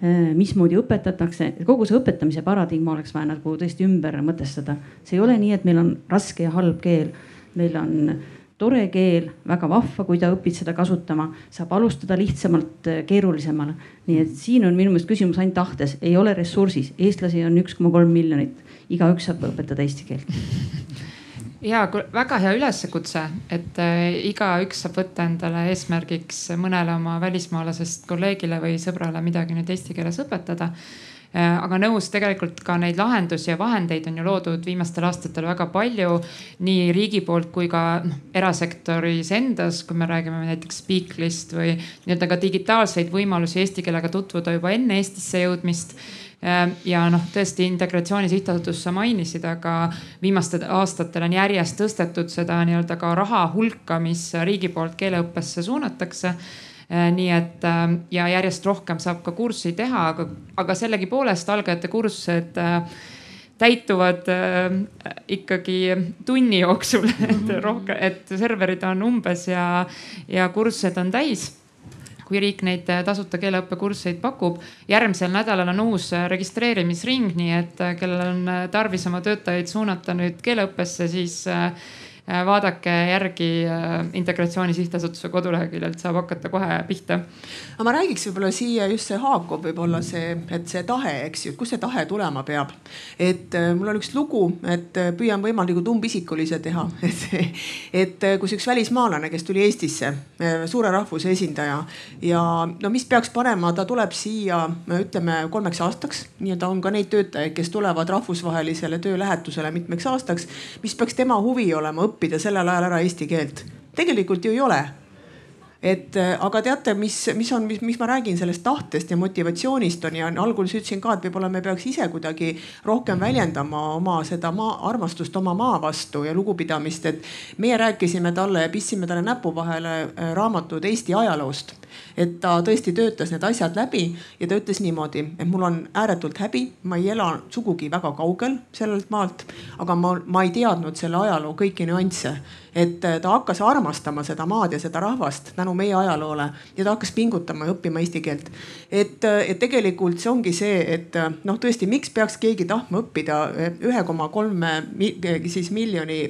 mismoodi õpetatakse, kogu see õpetamise paradigma oleks vaja nagu tõesti ümber mõtestada. see ei ole nii, et meil on raske ja halb keel, meil on tore keel, väga vahva, kui ta õpib seda kasutama, saab alustada lihtsamalt keerulisemale. nii et siin on minu meelest küsimus ainult tahtes, ei ole ressursis, eestlasi on üks koma kolm miljonit, igaüks saab õpetada eesti keelt. Ja väga hea üleskutse, et äh, igaüks saab võtta endale eesmärgiks mõnele oma välismaalasest kolleegile või sõbrale midagi nüüd eesti keeles õpetada. äh, aga nõus, tegelikult ka neid lahendusi ja vahendeid on ju loodud viimastel aastatel väga palju nii riigi poolt kui ka noh, erasektoris endas, kui me räägime näiteks Speaklist või nii-öelda ka digitaalseid võimalusi eesti keelega tutvuda juba enne Eestisse jõudmist. Ehm, ja noh, tõesti Integratsiooni Sihtasutust sa mainisid, aga viimastel aastatel on järjest tõstetud seda nii-öelda ka raha hulka, mis riigi poolt keeleõppesse suunatakse nii et ehm, ja järjest rohkem saab ka kurssi teha, aga, aga sellegipoolest algajate kursused täituvad äh, ikkagi tunni jooksul, et mhm. rohkem, et serverid on umbes ja, ja kursused on täis kui riik neid äh, tasuta keeleõppekursuseid pakub. järgmisel nädalal on uus äh, registreerimisring, nii et äh, kellel on tarvis oma töötajaid suunata nüüd keeleõppesse, siis Äh, vaadake järgi äh, Integratsiooni Sihtasutuse koduleheküljelt, saab hakata kohe pihta. aga ma räägiks võib-olla siia just see haakub võib-olla see, et see tahe, eks ju, kust see tahe tulema peab. et äh, mul on üks lugu, et püüan võimalikult umbisikulise teha, et, et kus üks välismaalane, kes tuli Eestisse, suure rahvuse esindaja ja no mis peaks panema, ta tuleb siia, ütleme kolmeks aastaks, nii-öelda on ka neid töötajaid, kes tulevad rahvusvahelisele töölähetusele mitmeks aastaks, mis peaks tema huvi olema õppida õppida sellel ajal ära eesti keelt. tegelikult ju ei ole et äh, aga teate, mis, mis on, mis, miks ma räägin sellest tahtest ja motivatsioonist on ja alguses ütlesin ka, et võib-olla me peaks ise kuidagi rohkem väljendama oma seda maa, armastust oma maa vastu ja lugupidamist, et meie rääkisime talle ja pistsime talle näpu vahele äh, raamatud Eesti ajaloost et ta tõesti töötas need asjad läbi ja ta ütles niimoodi, et mul on ääretult häbi, ma ei ela sugugi väga kaugel sellelt maalt, aga ma, ma ei teadnud selle ajaloo kõiki nüansse. et ta hakkas armastama seda maad ja seda rahvast tänu meie ajaloole ja ta hakkas pingutama ja õppima eesti keelt. et, et tegelikult see ongi see, et noh, tõesti, miks peaks keegi tahtma õppida ühe koma kolme siis miljoni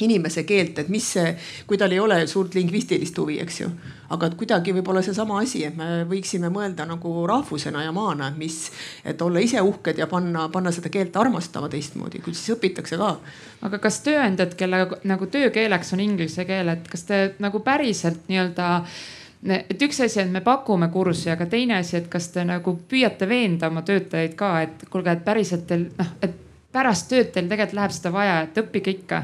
inimese keelt, et mis see, kui tal ei ole suurt lingvistilist huvi, eks ju. Aga et kuidagi võib-olla seesama asi, et me võiksime mõelda nagu rahvusena ja maana, mis, et olla ise uhked ja panna, panna seda keelt armastama teistmoodi, küll siis õpitakse ka. aga kas tööandjad, kelle nagu töökeeleks on inglise keel, et kas te nagu päriselt nii-öelda et üks asi, et me pakume kurssi, aga teine asi, et kas te nagu püüate veenda oma töötajaid ka, et kuulge, et päriselt teil noh, et pärast tööd teil tegelikult läheb seda vaja, et õppige ikka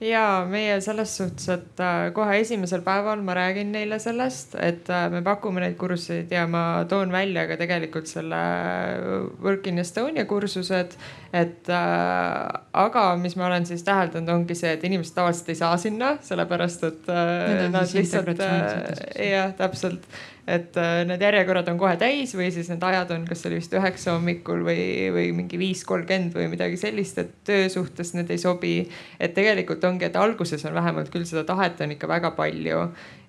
ja meie selles suhtes, et äh, kohe esimesel päeval ma räägin neile sellest, et äh, me pakume neid kursuseid ja ma toon välja ka tegelikult selle Work in Estonia kursused. et äh, aga mis ma olen siis täheldanud, ongi see, et inimesed tavaliselt ei saa sinna, sellepärast et nad lihtsalt, jah, täpselt et äh, need järjekorrad on kohe täis või siis need ajad on, kas oli vist üheksa hommikul või, või mingi viis kolmkümmend või midagi sellist, et töö suhtes need ei sobi. et tegelikult ongi, et alguses on vähemalt küll seda tahet on ikka väga palju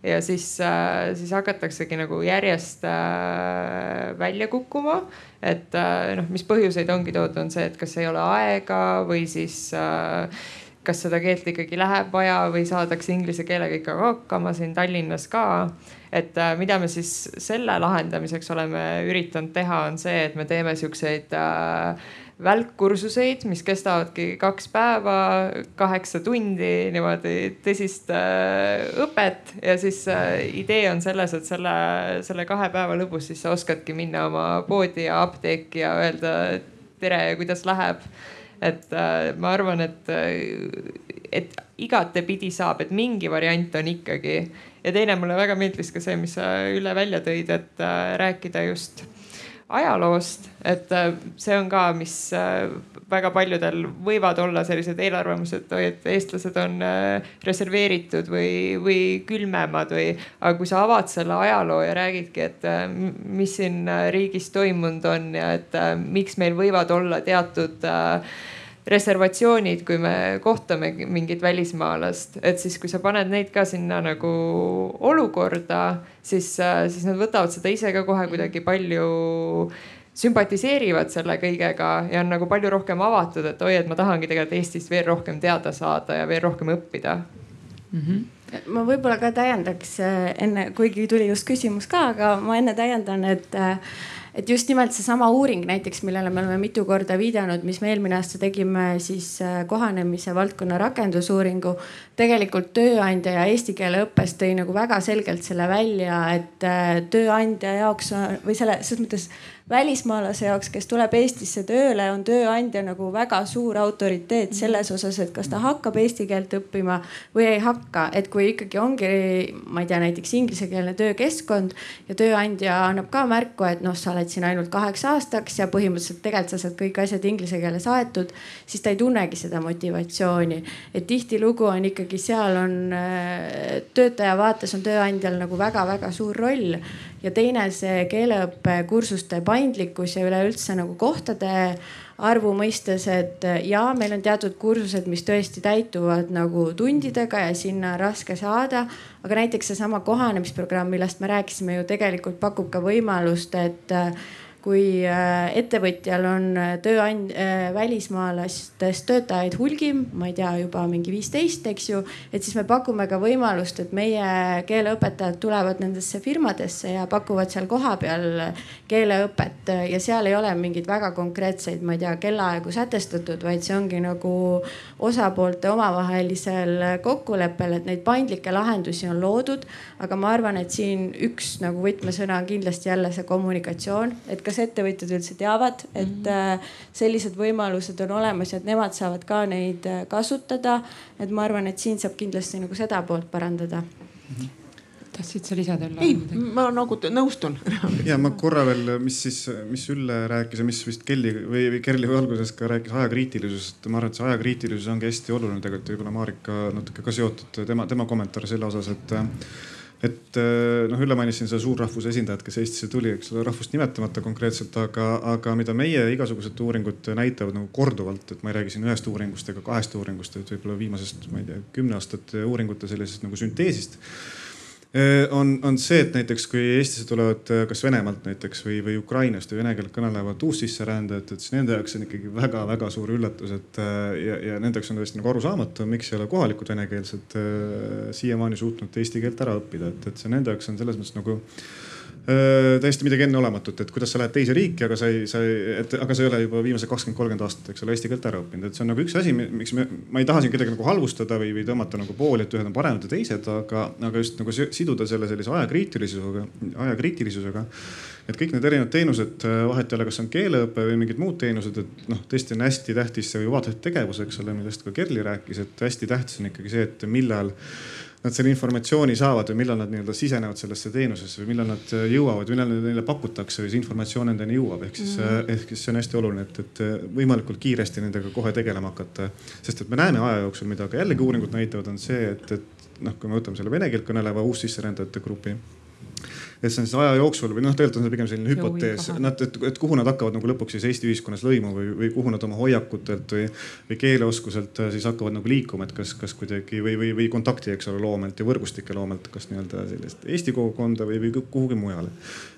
ja siis, äh, siis hakataksegi nagu järjest äh, välja kukkuma. et noh, mis põhjuseid ongi toodud, on see, et kas ei ole aega või siis kas seda keelt ikkagi läheb vaja või saadakse inglise keelega ikka hakkama siin Tallinnas ka et äh, mida me siis selle lahendamiseks oleme üritanud teha, on see, et me teeme siukseid äh, välkkursuseid, mis kestavadki kaks päeva, kaheksa tundi niimoodi tõsist äh, õpet ja siis äh, idee on selles, et selle, selle kahe päeva lõpus siis sa oskadki minna oma poodi ja apteeki ja öelda tere, kuidas läheb. Et äh, ma arvan, et, et igatepidi saab, et mingi variant on ikkagi. Ja teine mulle väga meeldis ka see, mis sa Ülle välja tõid, et äh, rääkida just ajaloost, et äh, see on ka, mis äh, väga paljudel võivad olla sellised eelarvamused, et eestlased on reserveeritud või, või külmemad või. aga kui sa avad selle ajaloo ja räägidki, et mis siin riigis toimunud on ja et miks meil võivad olla teatud äh, reservatsioonid, kui me kohtame mingit välismaalast, et siis, kui sa paned neid ka sinna nagu olukorda, siis, siis nad võtavad seda ise ka kohe kuidagi palju sümpatiseerivad selle kõigega ja on nagu palju rohkem avatud, et oi, et ma tahangi tegelikult Eestist veel rohkem teada saada ja veel rohkem õppida mm. -hmm. ma võib-olla ka täiendaks enne, kuigi tuli just küsimus ka, aga ma enne täiendan, et äh, et just nimelt seesama uuring näiteks, millele me oleme mitu korda viidanud, mis me eelmine aasta tegime siis äh, kohanemise valdkonna rakendusuuringu. tegelikult tööandja ja eesti keele õppes tõi nagu väga selgelt selle välja, et tööandja jaoks või selle, selles mõttes välismaalase jaoks, kes tuleb Eestisse tööle, on tööandja nagu väga suur autoriteet selles osas, et kas ta hakkab eesti keelt õppima või ei hakka. et kui ikkagi ongi, ma ei tea, näiteks inglisekeelne töökeskkond ja tööandja annab ka märku, et noh, sa oled siin ainult kaheks aastaks ja põhimõtteliselt tegelikult sa saad kõik asjad inglise keeles aetud, siis ta ei tunnegi seda motivatsiooni. et tihtilugu on ikkagi seal on äh, töötaja vaates on tööandjal nagu väga-väga suur roll ja teine see keeleõppekursuste paindlikkus ja üleüldse nagu kohtade arvu mõistes, et ja meil on teatud kursused, mis tõesti täituvad nagu tundidega ja sinna raske saada. aga näiteks seesama kohanemisprogramm, millest me rääkisime ju tegelikult pakub ka võimalust, et kui äh, ettevõtjal on äh, tööand-, äh, välismaalastest töötajaid hulgim, ma ei tea, juba mingi viisteist, eks ju. et siis me pakume ka võimalust, et meie keeleõpetajad tulevad nendesse firmadesse ja pakuvad seal kohapeal keeleõpet ja seal ei ole mingeid väga konkreetseid, ma ei tea, kellaaegu sätestatud, vaid see ongi nagu osapoolte omavahelisel kokkuleppel, et neid paindlikke lahendusi on loodud. aga ma arvan, et siin üks nagu võtmesõna on kindlasti jälle see kommunikatsioon, et kas ettevõtjad üldse teavad, et mm -hmm. sellised võimalused on olemas ja et nemad saavad ka neid äh, kasutada. et ma arvan, et siin saab kindlasti nagu seda poolt parandada. -hmm tahtsid sa lisada Ülle? ei, ma nagu nõustun ja ma korra veel, mis siis, mis Ülle rääkis ja mis vist Kelly või, või Kerli alguses ka rääkis ajakriitilisusest. ma arvan, et see ajakriitilisus ongi hästi oluline tegelikult võib-olla Marika natuke ka seotud tema, tema kommentaar selle osas, et et äh, noh, Ülle mainis siin seda suurrahvuse esindajat, kes Eestisse tuli, eks ole, rahvust nimetamata konkreetselt, aga, aga mida meie igasugused uuringud näitavad nagu korduvalt, et ma ei räägi siin ühest uuringust ega kahest uuringust, et võib-olla viimasest, ma ei tea, kümne aastat uuringute sellisest nagu sünteesist on, on see, et näiteks kui Eestisse tulevad äh, kas Venemaalt näiteks või, või Ukrainast või vene keelt kõnelevad uussisserändajad, et siis nende jaoks on ikkagi väga-väga suur üllatus, et äh, ja, ja nende jaoks on tõesti nagu arusaamatu, miks ei ole kohalikud venekeelsed siiamaani suutnud eesti keelt ära õppida, et, et see nende jaoks on selles mõttes nagu täiesti midagi enneolematut, et kuidas sa lähed teise riiki, aga sa ei, sa ei, et aga sa ei ole juba viimased kakskümmend, kolmkümmend aastat, eks ole, eesti keelt ära õppinud, et see on nagu üks asi, miks me, ma ei taha siin kedagi nagu halvustada või, või tõmmata nagu pooli, et ühed on paremad ja teised, aga, aga just nagu siduda selle sellise ajakriitilisusega, ajakriitilisusega et kõik need erinevad teenused, vahet ei ole, kas on keeleõpe või mingid muud teenused, et noh, tõesti on hästi tähtis see vabatahtlik tegevus, eks ole, millest ka Kerli rääkis, et hästi tähtis on ikkagi see, et millal nad selle informatsiooni saavad või millal nad nii-öelda sisenevad sellesse teenusesse või millal nad äh, jõuavad, millal neile pakutakse või see informatsioon nendeni jõuab, ehk siis mm, -hmm. ehk siis see on hästi oluline, et, et äh, võimalikult kiiresti nendega kohe tegelema hakata. sest et me näeme aja jooksul, mida ka jällegi uuringud näitavad, on see, et, et noh, kui me võtame selle vene keelt kõneleva uussisserändajate grupi et see on siis aja jooksul või noh, tegelikult on see pigem selline hüpotees, nad, et, et kuhu nad hakkavad nagu lõpuks siis Eesti ühiskonnas lõimuma või, või kuhu nad oma hoiakutelt või, või keeleoskuselt äh, siis hakkavad nagu liikuma, et kas, kas kuidagi või, või, või kontakti, eks ole, loomelt ja võrgustike loomelt, kas nii-öelda sellist Eesti kogukonda või, või kuhugi mujale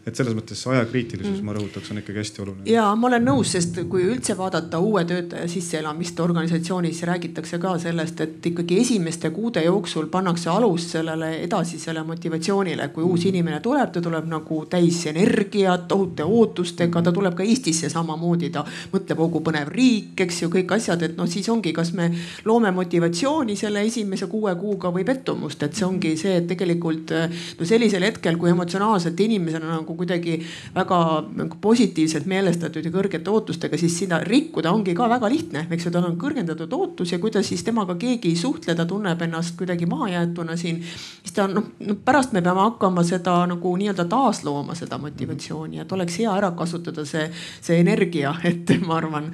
et selles mõttes ajakriitilisus mm., ma rõhutaks, on ikkagi hästi oluline. ja ma olen nõus, sest kui üldse vaadata uue töötaja sisseelamist organisatsioonis, räägitakse ka sellest, et ikkagi esimeste kuude jooksul pannakse alus sellele edasisele motivatsioonile. kui uus mm. inimene tuleb, ta tuleb nagu täis energiat, tohute ootustega, ta tuleb ka Eestisse samamoodi, ta mõtleb, kui põnev riik, eks ju, kõik asjad, et noh, siis ongi, kas me loome motivatsiooni selle esimese kuue kuuga või pettumust, et see ongi see, et tegelikult no sellisel hetkel, kui emotsionaalselt inimesena nagu kuidagi väga nagu positiivselt meelestatud ja kõrgete ootustega, siis sinna rikkuda ongi ka väga lihtne, eks ju, tal on kõrgendatud ootus ja kui ta siis temaga keegi ei suhtle, ta tunneb ennast kuidagi mahajäetuna siin. siis ta noh no, pärast me peame hakkama seda nagu nii-öelda taaslooma, seda motivatsiooni, et oleks hea ära kasutada see, see energia, et ma arvan,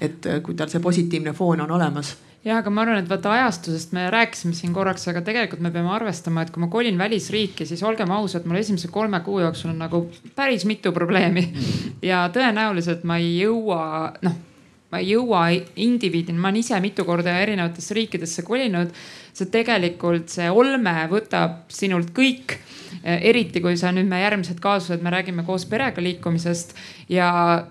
et kui tal see positiivne foon on olemas ja, aga ma arvan, et vaata ajastusest me rääkisime siin korraks, aga tegelikult me peame arvestama, et kui ma kolin välisriiki, siis olgem ausad, mul esimese kolme kuu jooksul on nagu päris mitu probleemi. ja tõenäoliselt ma ei jõua, noh, ma ei jõua indiviidina, ma olen ise mitu korda erinevatesse riikidesse kolinud see tegelikult, see olme võtab sinult kõik eriti kui sa nüüd me järgmised kaasused, me räägime koos perega liikumisest ja,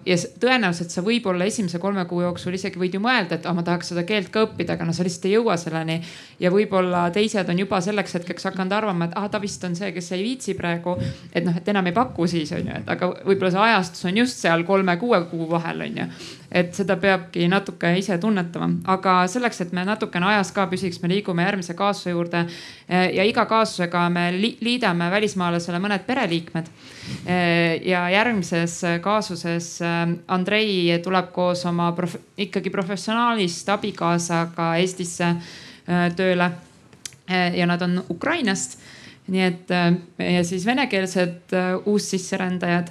ja tõenäoliselt sa võib-olla esimese kolme kuu jooksul isegi võid ju mõelda, et ah, ma tahaks seda keelt ka õppida, aga no sa lihtsalt ei jõua selleni. ja võib-olla teised on juba selleks hetkeks hakanud arvama, et ah, ta vist on see, kes ei viitsi praegu. et noh, et enam ei paku siis on ju, et aga võib-olla see ajastus on just seal kolme-kuue kuu vahel on ju et seda peabki natuke ise tunnetama, aga selleks, et me natukene ajas ka püsiks, me liigume järgmise kaasuse juurde. Eh, ja iga kaasusega me liidame välismaalasele mõned pereliikmed. Eh, ja järgmises kaasuses eh, Andrei tuleb koos oma prof ikkagi professionaalist abikaasaga Eestisse tööle. ja nad on Ukrainast nii et ja siis venekeelsed uussisserändajad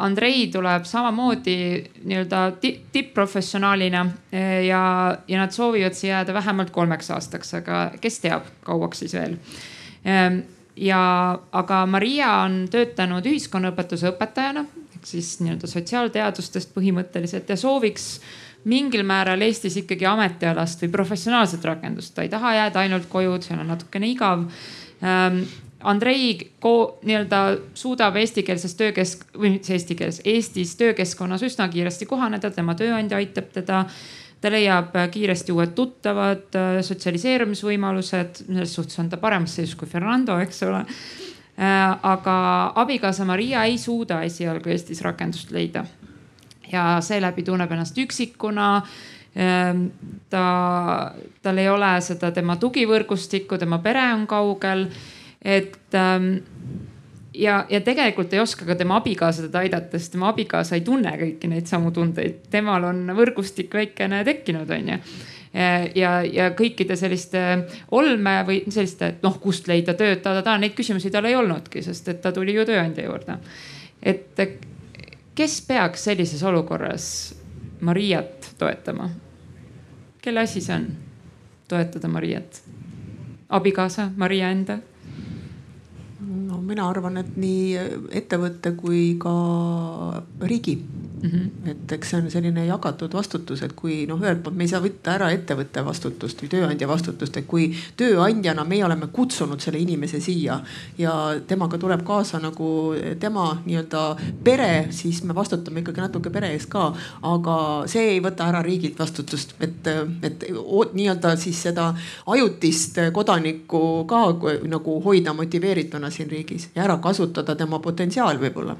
Andrei tuleb samamoodi nii-öelda tipp-professionaalina äh, ja, ja nad soovivad siia jääda vähemalt kolmeks aastaks, aga kes teab, kauaks siis veel. Ähm, ja, aga Maria on töötanud ühiskonnaõpetuse õpetajana ehk siis nii-öelda sotsiaalteadustest põhimõtteliselt ja sooviks mingil määral Eestis ikkagi ametialast või professionaalset rakendust, ta ei taha jääda ainult koju, seal on natukene igav Andrei nii-öelda suudab eestikeelses töökesk- või mitte eesti keeles, Eestis töökeskkonnas üsna kiiresti kohaneda, tema tööandja aitab teda. ta leiab kiiresti uued tuttavad, sotsialiseerumisvõimalused, selles suhtes on ta paremas seisus kui Fernando, eks ole äh, aga abikaasa Maria ei suuda esialgu Eestis rakendust leida. ja seeläbi tunneb ennast üksikuna. Ähm, ta, tal ei ole seda tema tugivõrgustikku, tema pere on kaugel et ähm, ja, ja tegelikult ei oska ka tema abikaasa teda aidata, sest tema abikaasa ei tunne kõiki neid samu tundeid, temal on võrgustik väikene tekkinud, onju ja, ja kõikide selliste olme või selliste, noh, kust leida tööd, ta-ta-ta, neid küsimusi tal ei olnudki, sest et ta tuli ju tööandja juurde. et kes peaks sellises olukorras Mariat toetama? kelle asi see on, toetada Mariat? abikaasa, Maria enda no mina arvan, et nii ettevõte kui ka riigi mm. -hmm. et eks see on selline jagatud vastutus, et kui noh, ühelt poolt me ei saa võtta ära ettevõtte vastutust või tööandja vastutust, et kui tööandjana meie oleme kutsunud selle inimese siia ja temaga tuleb kaasa nagu tema nii-öelda pere, siis me vastutame ikkagi natuke pere eest ka. aga see ei võta ära riigilt vastutust, et, et nii-öelda siis seda ajutist kodanikku ka nagu hoida motiveerituna siin riigis ja ära kasutada tema potentsiaal võib-olla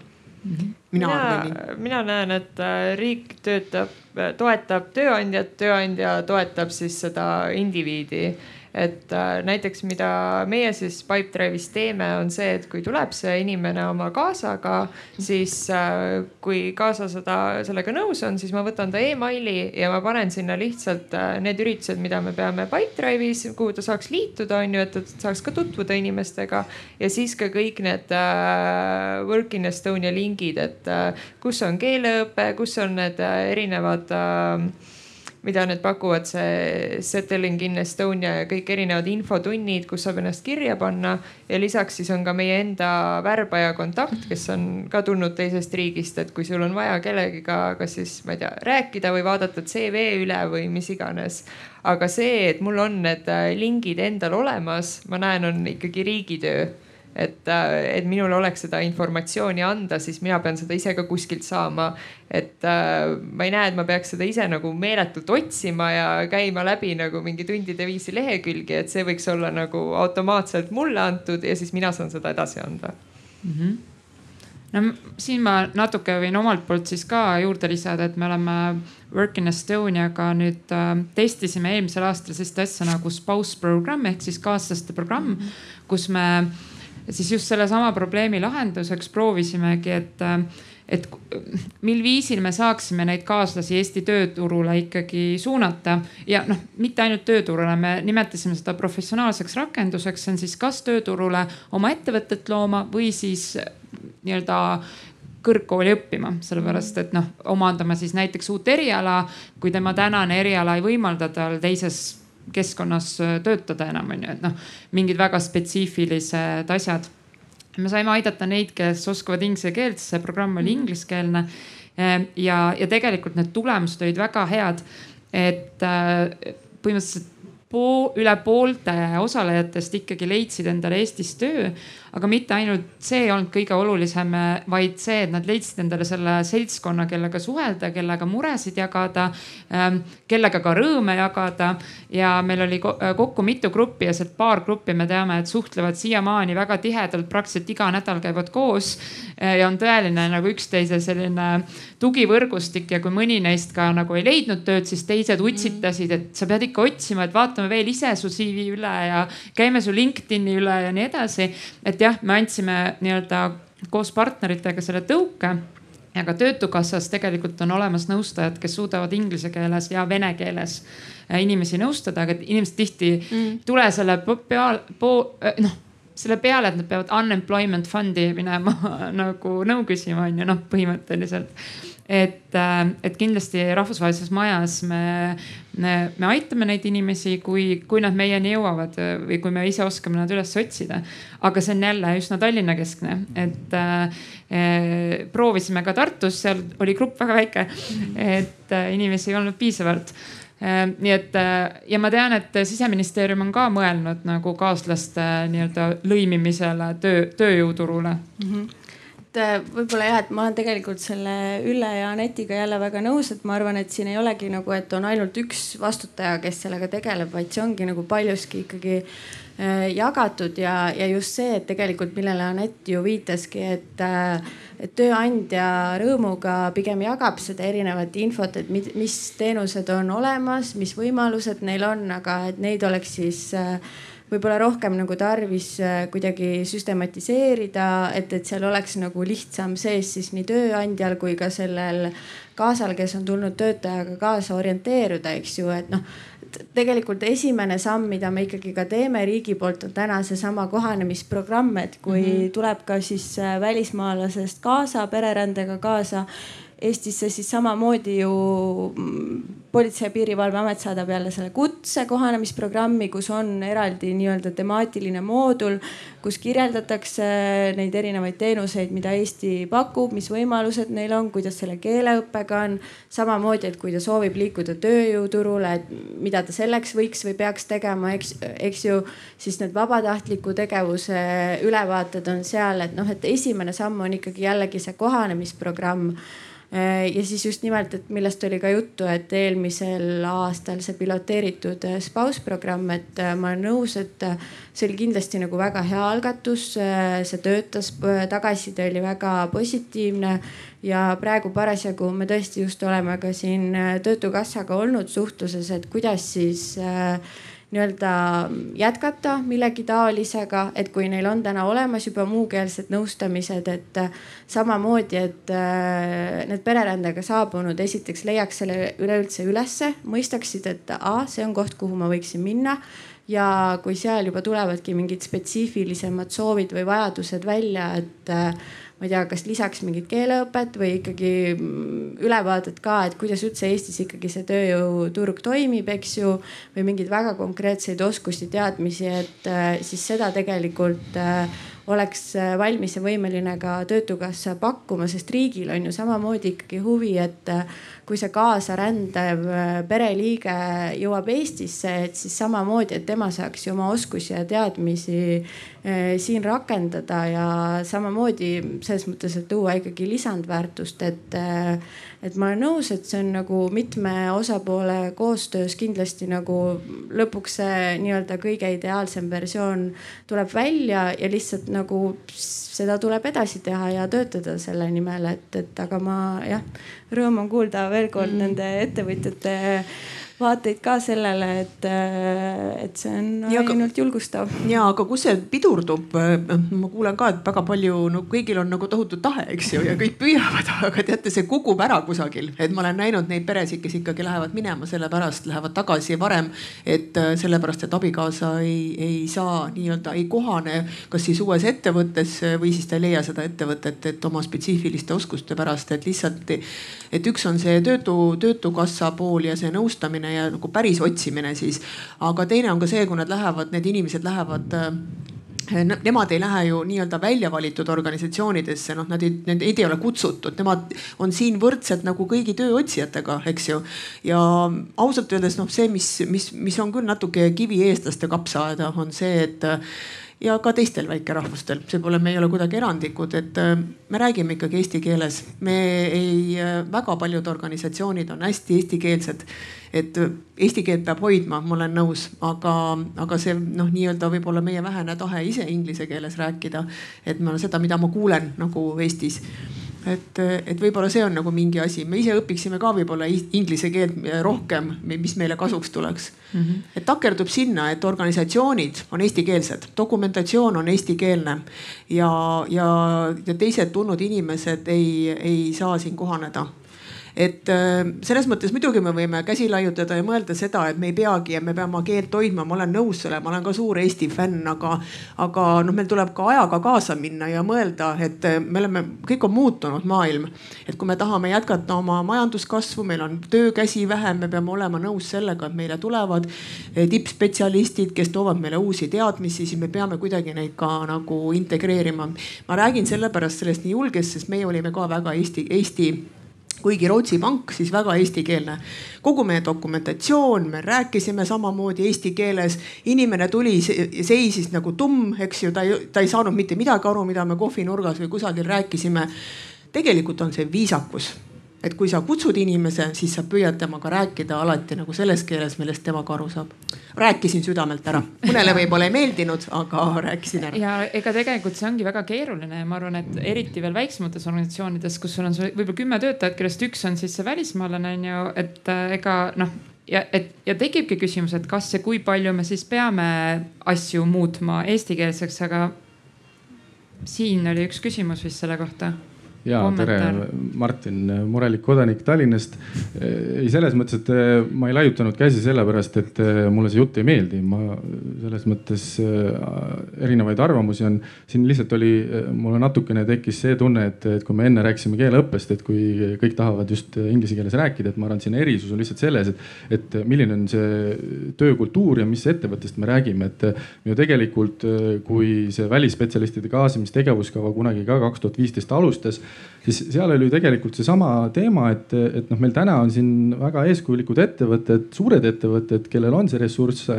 mina, mina, mina näen, et äh, riik töötab, toetab tööandjat, tööandja toetab siis seda indiviidi et äh, näiteks, mida meie siis Pipedrive'is teeme, on see, et kui tuleb see inimene oma kaasaga, siis äh, kui kaasa seda, sellega nõus on, siis ma võtan ta emaili ja ma panen sinna lihtsalt äh, need üritused, mida me peame Pipedrive'is, kuhu ta saaks liituda, on ju, et ta saaks ka tutvuda inimestega. ja siis ka kõik need Work in Estonia lingid, et kus on keeleõpe, kus on need erinevad mida need pakuvad, see Settling in Estonia ja kõik erinevad infotunnid, kus saab ennast kirja panna. ja lisaks siis on ka meie enda värbaja kontakt, kes on ka tulnud teisest riigist, et kui sul on vaja kellegiga, kas siis ma ei tea, rääkida või vaadata CV üle või mis iganes. aga see, et mul on need lingid endal olemas, ma näen, on ikkagi riigitöö et, äh, et minul oleks seda informatsiooni anda, siis mina pean seda ise ka kuskilt saama. et äh, ma ei näe, et ma peaks seda ise nagu meeletult otsima ja käima läbi nagu mingi tundide viisi lehekülgi, et see võiks olla nagu automaatselt mulle antud ja siis mina saan seda edasi anda mm. -hmm no siin ma natuke võin omalt poolt siis ka juurde lisada, et me oleme Work in Estoniaga nüüd äh, testisime eelmisel aastal sellist asja nagu spouse program ehk siis kaaslaste programm mm, -hmm. kus me äh, siis just sellesama probleemi lahenduseks proovisimegi, et, et mil viisil me saaksime neid kaaslasi Eesti tööturule ikkagi suunata. Ja noh, mitte ainult tööturule, me nimetasime seda professionaalseks rakenduseks, see on siis kas tööturule oma ettevõtet looma või siis nii-öelda kõrgkooli õppima, sellepärast et noh, omandama siis näiteks uut eriala, kui tema tänane eriala ei võimalda tal teises keskkonnas äh, töötada enam on ju, et noh, mingid väga spetsiifilised asjad. me saime aidata neid, kes oskavad inglise keelt, sest see programm oli mhm. ingliskeelne. Äh, ja, ja tegelikult need tulemused olid väga head. et äh, põhimõtteliselt pool, üle poolte osalejatest ikkagi leidsid endale Eestis töö aga mitte ainult see ei olnud kõige olulisem, vaid see, et nad leidsid endale selle seltskonna, kellega suhelda, kellega muresid jagada, ähm, kellega ka rõõme jagada. ja meil oli kokku mitu gruppi ja sealt paar gruppi me teame, et suhtlevad siiamaani väga tihedalt, praktiliselt iga nädal käivad koos. Äh, ja on tõeline nagu üksteise selline tugivõrgustik ja kui mõni neist ka nagu ei leidnud tööd, siis teised utsitasid, et sa pead ikka otsima, et vaatame veel ise su CV üle ja käime su LinkedIn'i üle ja nii edasi. et jah, me andsime nii-öelda koos partneritega selle tõuke ja ka Töötukassas tegelikult on olemas nõustajad, kes suudavad inglise keeles ja vene keeles äh, inimesi nõustada, aga inimesed tihti mm. tule selle peal, äh, noh selle peale, et nad peavad unemployment fund'i minema nagu nõu küsima, on ju noh, põhimõtteliselt et, äh, et kindlasti rahvusvahelises majas me, me, me aitame neid inimesi, kui, kui nad meieni jõuavad või kui me ise oskame nad üles otsida. aga see on jälle üsna Tallinna keskne, et äh, proovisime ka Tartus, seal oli grupp väga väike, et äh, inimesi ei olnud piisavalt äh, nii et ja ma tean, et siseministeerium on ka mõelnud nagu kaaslaste nii-öelda lõimimisele töö, tööjõuturule mm. -hmm et äh, võib-olla jah, et ma olen tegelikult selle Ülle ja Anetiga jälle väga nõus, et ma arvan, et siin ei olegi nagu, et on ainult üks vastutaja, kes sellega tegeleb, vaid see ongi nagu paljuski ikkagi äh, jagatud ja, ja just see, et tegelikult millele Anett ju viitaski, et, äh, et tööandja rõõmuga pigem jagab seda erinevat infot, et mis teenused on olemas, mis võimalused neil on, aga et neid oleks siis äh, võib-olla rohkem nagu tarvis äh, kuidagi süstematiseerida, et, et seal oleks nagu lihtsam sees siis nii tööandjal kui ka sellel kaasal, kes on tulnud töötajaga kaasa orienteeruda, eks ju, et noh tegelikult esimene samm, mida me ikkagi ka teeme riigi poolt, on täna seesama kohanemisprogramm, et kui mm -hmm. tuleb ka siis äh, välismaalasest kaasa, pererändega kaasa Eestisse siis samamoodi ju mm, Politsei- ja Piirivalveamet saadab jälle selle kutse kohanemisprogrammi, kus on eraldi nii-öelda temaatiline moodul, kus kirjeldatakse neid erinevaid teenuseid, mida Eesti pakub, mis võimalused neil on, kuidas selle keeleõppega on. samamoodi, et kui ta soovib liikuda tööjõuturule, et mida ta selleks võiks või peaks tegema, eks, eks ju, siis need vabatahtliku tegevuse ülevaated on seal, et noh, et esimene samm on ikkagi jällegi see kohanemisprogramm ja siis just nimelt, et millest oli ka juttu, et eelmisel aastal see piloteeritud äh, Spouse programm, et äh, ma olen nõus, et see oli kindlasti nagu väga hea algatus. see töötas, tagasiside oli väga positiivne ja praegu parasjagu me tõesti just oleme ka siin Töötukassaga olnud suhtluses, et kuidas siis äh, nii-öelda jätkata millegi taolisega, et kui neil on täna olemas juba muukeelsed nõustamised, et äh, samamoodi, et äh, need pererändega saabunud esiteks leiaks selle üleüldse ülesse, mõistaksid, et A, see on koht, kuhu ma võiksin minna ja kui seal juba tulevadki mingid spetsiifilisemad soovid või vajadused välja, et äh, ma ei tea, kas lisaks mingit keeleõpet või ikkagi mm, ülevaadet ka, et kuidas üldse Eestis ikkagi see tööjõuturg toimib, eks ju. või mingeid väga konkreetseid oskusi, teadmisi, et äh, siis seda tegelikult äh, oleks valmis ja võimeline ka Töötukassa pakkuma, sest riigil on ju samamoodi ikkagi huvi, et äh, kui see kaasarändev äh, pereliige jõuab Eestisse, et siis samamoodi, et tema saaks ju oma oskusi ja teadmisi siin rakendada ja samamoodi selles mõttes, et tuua ikkagi lisandväärtust, et et ma olen nõus, et see on nagu mitme osapoole koostöös kindlasti nagu lõpuks see nii-öelda kõige ideaalsem versioon tuleb välja ja lihtsalt nagu seda tuleb edasi teha ja töötada selle nimel, et, et aga ma jah, rõõm on kuulda veel kord mm. nende ettevõtjate vaateid ka sellele, et, et see on ja, ainult julgustav. ja aga kus see pidurdub? ma kuulen ka, et väga palju, no kõigil on nagu tohutu tahe, eks ju, ja kõik püüavad, aga teate, see kukub ära kusagil, et ma olen näinud neid peresid, kes ikkagi lähevad minema, sellepärast lähevad tagasi varem. et sellepärast, et abikaasa ei, ei saa nii-öelda, ei kohane, kas siis uues ettevõttes või siis ta ei leia seda ettevõtet, et oma spetsiifiliste oskuste pärast, et lihtsalt, et üks on see töötu, töötukassa pool ja see nõustamine otsimine ja nagu päris otsimine siis. aga teine on ka see, kui nad lähevad, need inimesed lähevad äh, Nemad ei lähe ju nii-öelda välja valitud organisatsioonidesse, noh, nad ei, neid ei ole kutsutud, nemad on siin võrdselt nagu kõigi tööotsijatega, eks ju. ja ausalt öeldes noh, see, mis, mis, mis on küll natuke kivi eestlaste kapsaaeda, on see, et ja ka teistel väikerahvustel, see pole, me ei ole kuidagi erandlikud, et äh, me räägime ikkagi eesti keeles. me ei, äh, väga paljud organisatsioonid on hästi eestikeelsed. et äh, eesti keelt peab hoidma, ma olen nõus, aga, aga see noh, nii-öelda võib-olla meie vähene tahe ise inglise keeles rääkida. et ma seda, mida ma kuulen nagu Eestis et, et võib-olla see on nagu mingi asi, me ise õpiksime ka võib-olla inglise keelt rohkem, mis meile kasuks tuleks mm. -hmm. et takerdub sinna, et organisatsioonid on eestikeelsed, dokumentatsioon on eestikeelne ja, ja, ja teised tulnud inimesed ei, ei saa siin kohaneda et äh, selles mõttes muidugi me võime käsi laiutada ja mõelda seda, et me ei peagi ja me peame oma keelt hoidma, ma olen nõus sellega, ma olen ka suur Eesti fänn, aga, aga noh, meil tuleb ka ajaga kaasa minna ja mõelda, et äh, me oleme, kõik on muutunud, maailm. et kui me tahame jätkata oma majanduskasvu, meil on töökäsi vähem, me peame olema nõus sellega, et meile tulevad äh, tippspetsialistid, kes toovad meile uusi teadmisi, siis me peame kuidagi neid ka nagu integreerima. ma räägin sellepärast sellest nii julgest, sest meie olime ka väga Eesti, Eesti kuigi Rootsi pank siis väga eestikeelne. kogu meie dokumentatsioon, me rääkisime samamoodi eesti keeles, inimene tuli, seisis nagu tumm, eks ju, ta ei, ta ei saanud mitte midagi aru, mida me kohvinurgas või kusagil rääkisime. tegelikult on see viisakus et kui sa kutsud inimese, siis sa püüad temaga rääkida alati nagu selles keeles, millest tema ka aru saab. rääkisin südamelt ära, mõnele võib-olla ei meeldinud, aga rääkisin ära. ja ega tegelikult see ongi väga keeruline ja ma arvan, et eriti veel väiksemates organisatsioonides, kus sul on võib-olla kümme töötajat, kellest üks on siis see välismaalane on ju, et äh, ega noh ja et ja tekibki küsimus, et kas ja kui palju me siis peame asju muutma eestikeelseks, aga siin oli üks küsimus vist selle kohta ja tere, Martin, murelik kodanik Tallinnast. ei, selles mõttes, et eh, ma ei laiutanud käsi sellepärast, et eh, mulle see jutt ei meeldi, ma selles mõttes eh, erinevaid arvamusi on. siin lihtsalt oli, mulle natukene tekkis see tunne, et, et kui me enne rääkisime keeleõppest, et kui kõik tahavad just inglise keeles rääkida, et ma arvan, et siin erisus on lihtsalt selles, et, et milline on see töökultuur ja mis ettevõttest me räägime, et ju tegelikult, kui see välisspetsialistide kaasamistegevuskava kunagi ka kaks tuhat viisteist alustas siis seal oli tegelikult seesama teema, et, et noh, meil täna on siin väga eeskujulikud ettevõtted, suured ettevõtted, kellel on see ressurss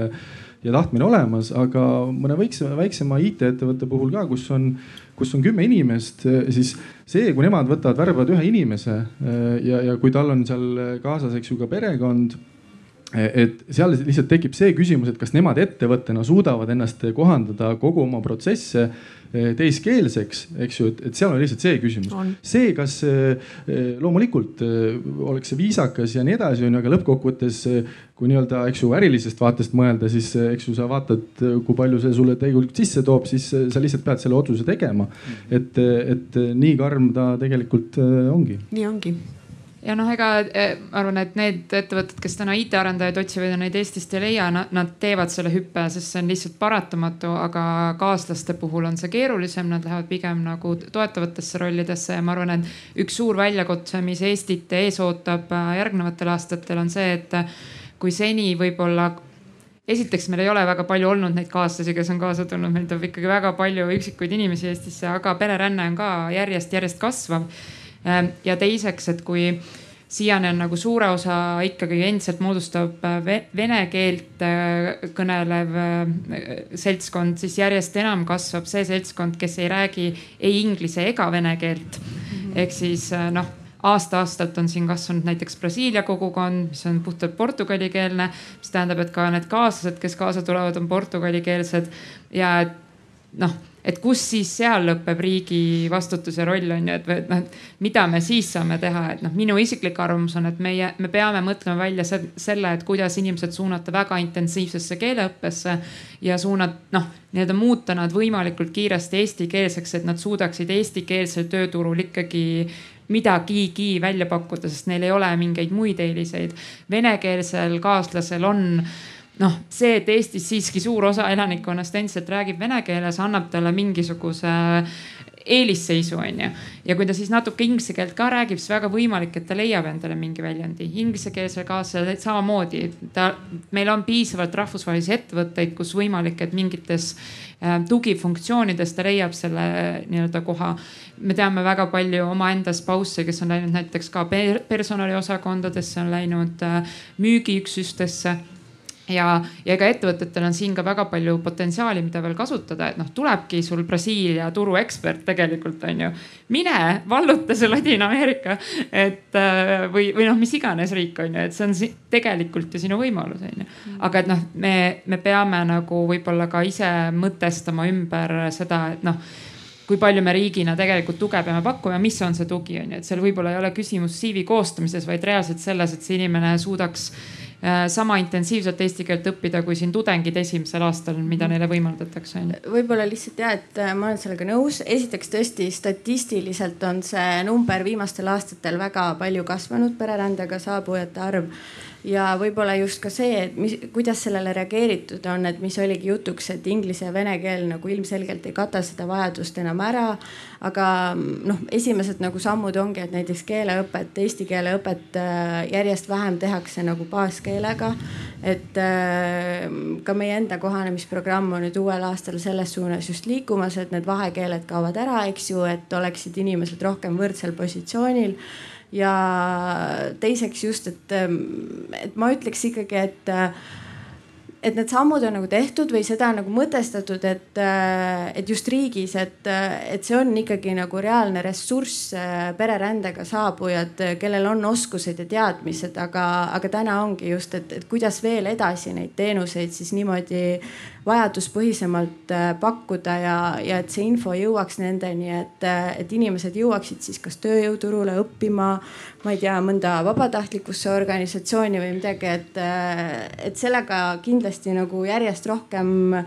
ja tahtmine olemas, aga mõne väiksema, väiksema IT-ettevõtte puhul ka, kus on, kus on kümme inimest, siis see, kui nemad võtavad, värbavad ühe inimese ja, ja kui tal on seal kaasas, eks ju, ka perekond et seal lihtsalt tekib see küsimus, et kas nemad ettevõttena suudavad ennast kohandada kogu oma protsesse teiskeelseks, eks ju, et, et seal on lihtsalt see küsimus. see, kas eh, loomulikult eh, oleks see viisakas ja nii edasi, onju, aga lõppkokkuvõttes kui nii-öelda, eks ju, ärilisest vaatest mõelda, siis eks ju sa vaatad, kui palju see sulle tegelikult sisse toob, siis sa lihtsalt pead selle otsuse tegema. et, et nii karm ta tegelikult ongi. nii ongi ja noh, ega eh, ma arvan, et need ettevõtted, kes täna IT-arendajaid otsivad ja neid Eestist ei leia, nad teevad selle hüppe, sest see on lihtsalt paratamatu, aga kaaslaste puhul on see keerulisem, nad lähevad pigem nagu toetavatesse rollidesse ja ma arvan, et üks suur väljakutse, mis Eestit ees ootab äh, järgnevatel aastatel on see, et kui seni võib-olla esiteks meil ei ole väga palju olnud neid kaaslasi, kes on kaasa tulnud, meil tuleb ikkagi väga palju üksikuid inimesi Eestisse, aga pereränne on ka järjest-järjest kasvav ja teiseks, et kui siiani on nagu suure osa ikkagi endiselt moodustab äh, vene keelt äh, kõnelev äh, seltskond, siis järjest enam kasvab see seltskond, kes ei räägi ei inglise ega vene keelt. -hmm.. ehk siis noh aasta-aastalt on siin kasvanud näiteks Brasiilia kogukond, mis on puhtalt portugalikeelne, mis tähendab, et ka need kaaslased, kes kaasa tulevad, on portugalikeelsed. Ja noh et kus siis seal lõpeb riigi vastutus ja roll on ju, et noh, et mida me siis saame teha, et noh, minu isiklik arvamus on, et meie, me peame mõtlema välja selle, et kuidas inimesed suunata väga intensiivsesse keeleõppesse ja suunata noh, nii-öelda muuta nad võimalikult kiiresti eestikeelseks, et nad suudaksid eestikeelsel tööturul ikkagi midagigi välja pakkuda, sest neil ei ole mingeid muid eeliseid. venekeelsel kaaslasel on noh, see, et Eestis siiski suur osa elanikkonnast endiselt räägib vene keeles, annab talle mingisuguse eelisseisu, onju. ja kui ta siis natuke inglise keelt ka räägib, siis väga võimalik, et ta leiab endale mingi väljundi. Inglisekeelsel kaaslasel samamoodi, ta, meil on piisavalt rahvusvahelisi ettevõtteid, kus võimalik, et mingites äh, tugifunktsioonides ta leiab selle nii-öelda koha. me teame väga palju omaenda spausse, kes on läinud näiteks ka personaliosakondadesse, on läinud äh, müügiüksustesse ja, ja ega ettevõtetel on siin ka väga palju potentsiaali, mida veel kasutada, et noh, tulebki sul Brasiilia turuekspert tegelikult on ju. mine valluta see Ladina-Ameerika, et äh, või, või noh, mis iganes riik on ju, et see on tegelikult ju sinu võimalus on ju. aga et noh, me, me peame nagu võib-olla ka ise mõtestama ümber seda, et noh kui palju me riigina tegelikult tuge peame pakkuma, mis on see tugi on ju, et seal võib-olla ei ole küsimus CV koostamises, vaid reaalselt selles, et see inimene suudaks Äh, sama intensiivselt eesti keelt õppida kui siin tudengid esimesel aastal, mida neile võimaldatakse. võib-olla lihtsalt ja, et äh, ma olen sellega nõus. esiteks tõesti statistiliselt on see number viimastel aastatel väga palju kasvanud, pererändega saabujate arv ja võib-olla just ka see, et mis, kuidas sellele reageeritud on, et mis oligi jutuks, et inglise ja vene keel nagu ilmselgelt ei kata seda vajadust enam ära. aga noh, esimesed nagu sammud ongi, et näiteks keeleõpet, eesti keele õpet äh, järjest vähem tehakse nagu baaskeelega. et äh, ka meie enda kohanemisprogramm on nüüd uuel aastal selles suunas just liikumas, et need vahekeeled kaovad ära, eks ju, et oleksid inimesed rohkem võrdsel positsioonil ja teiseks just, et, et ma ütleks ikkagi, et et need sammud on nagu tehtud või seda on nagu mõtestatud, et, et just riigis, et, et see on ikkagi nagu reaalne ressurss, pererändega saabujad, kellel on oskused ja teadmised, aga, aga täna ongi just, et, et kuidas veel edasi neid teenuseid siis niimoodi vajaduspõhisemalt äh, pakkuda ja, ja et see info jõuaks nendeni, et, äh, et inimesed jõuaksid siis kas tööjõuturule õppima, ma ei tea, mõnda vabatahtlikusse organisatsiooni või midagi, et, äh, et sellega kindlasti nagu järjest rohkem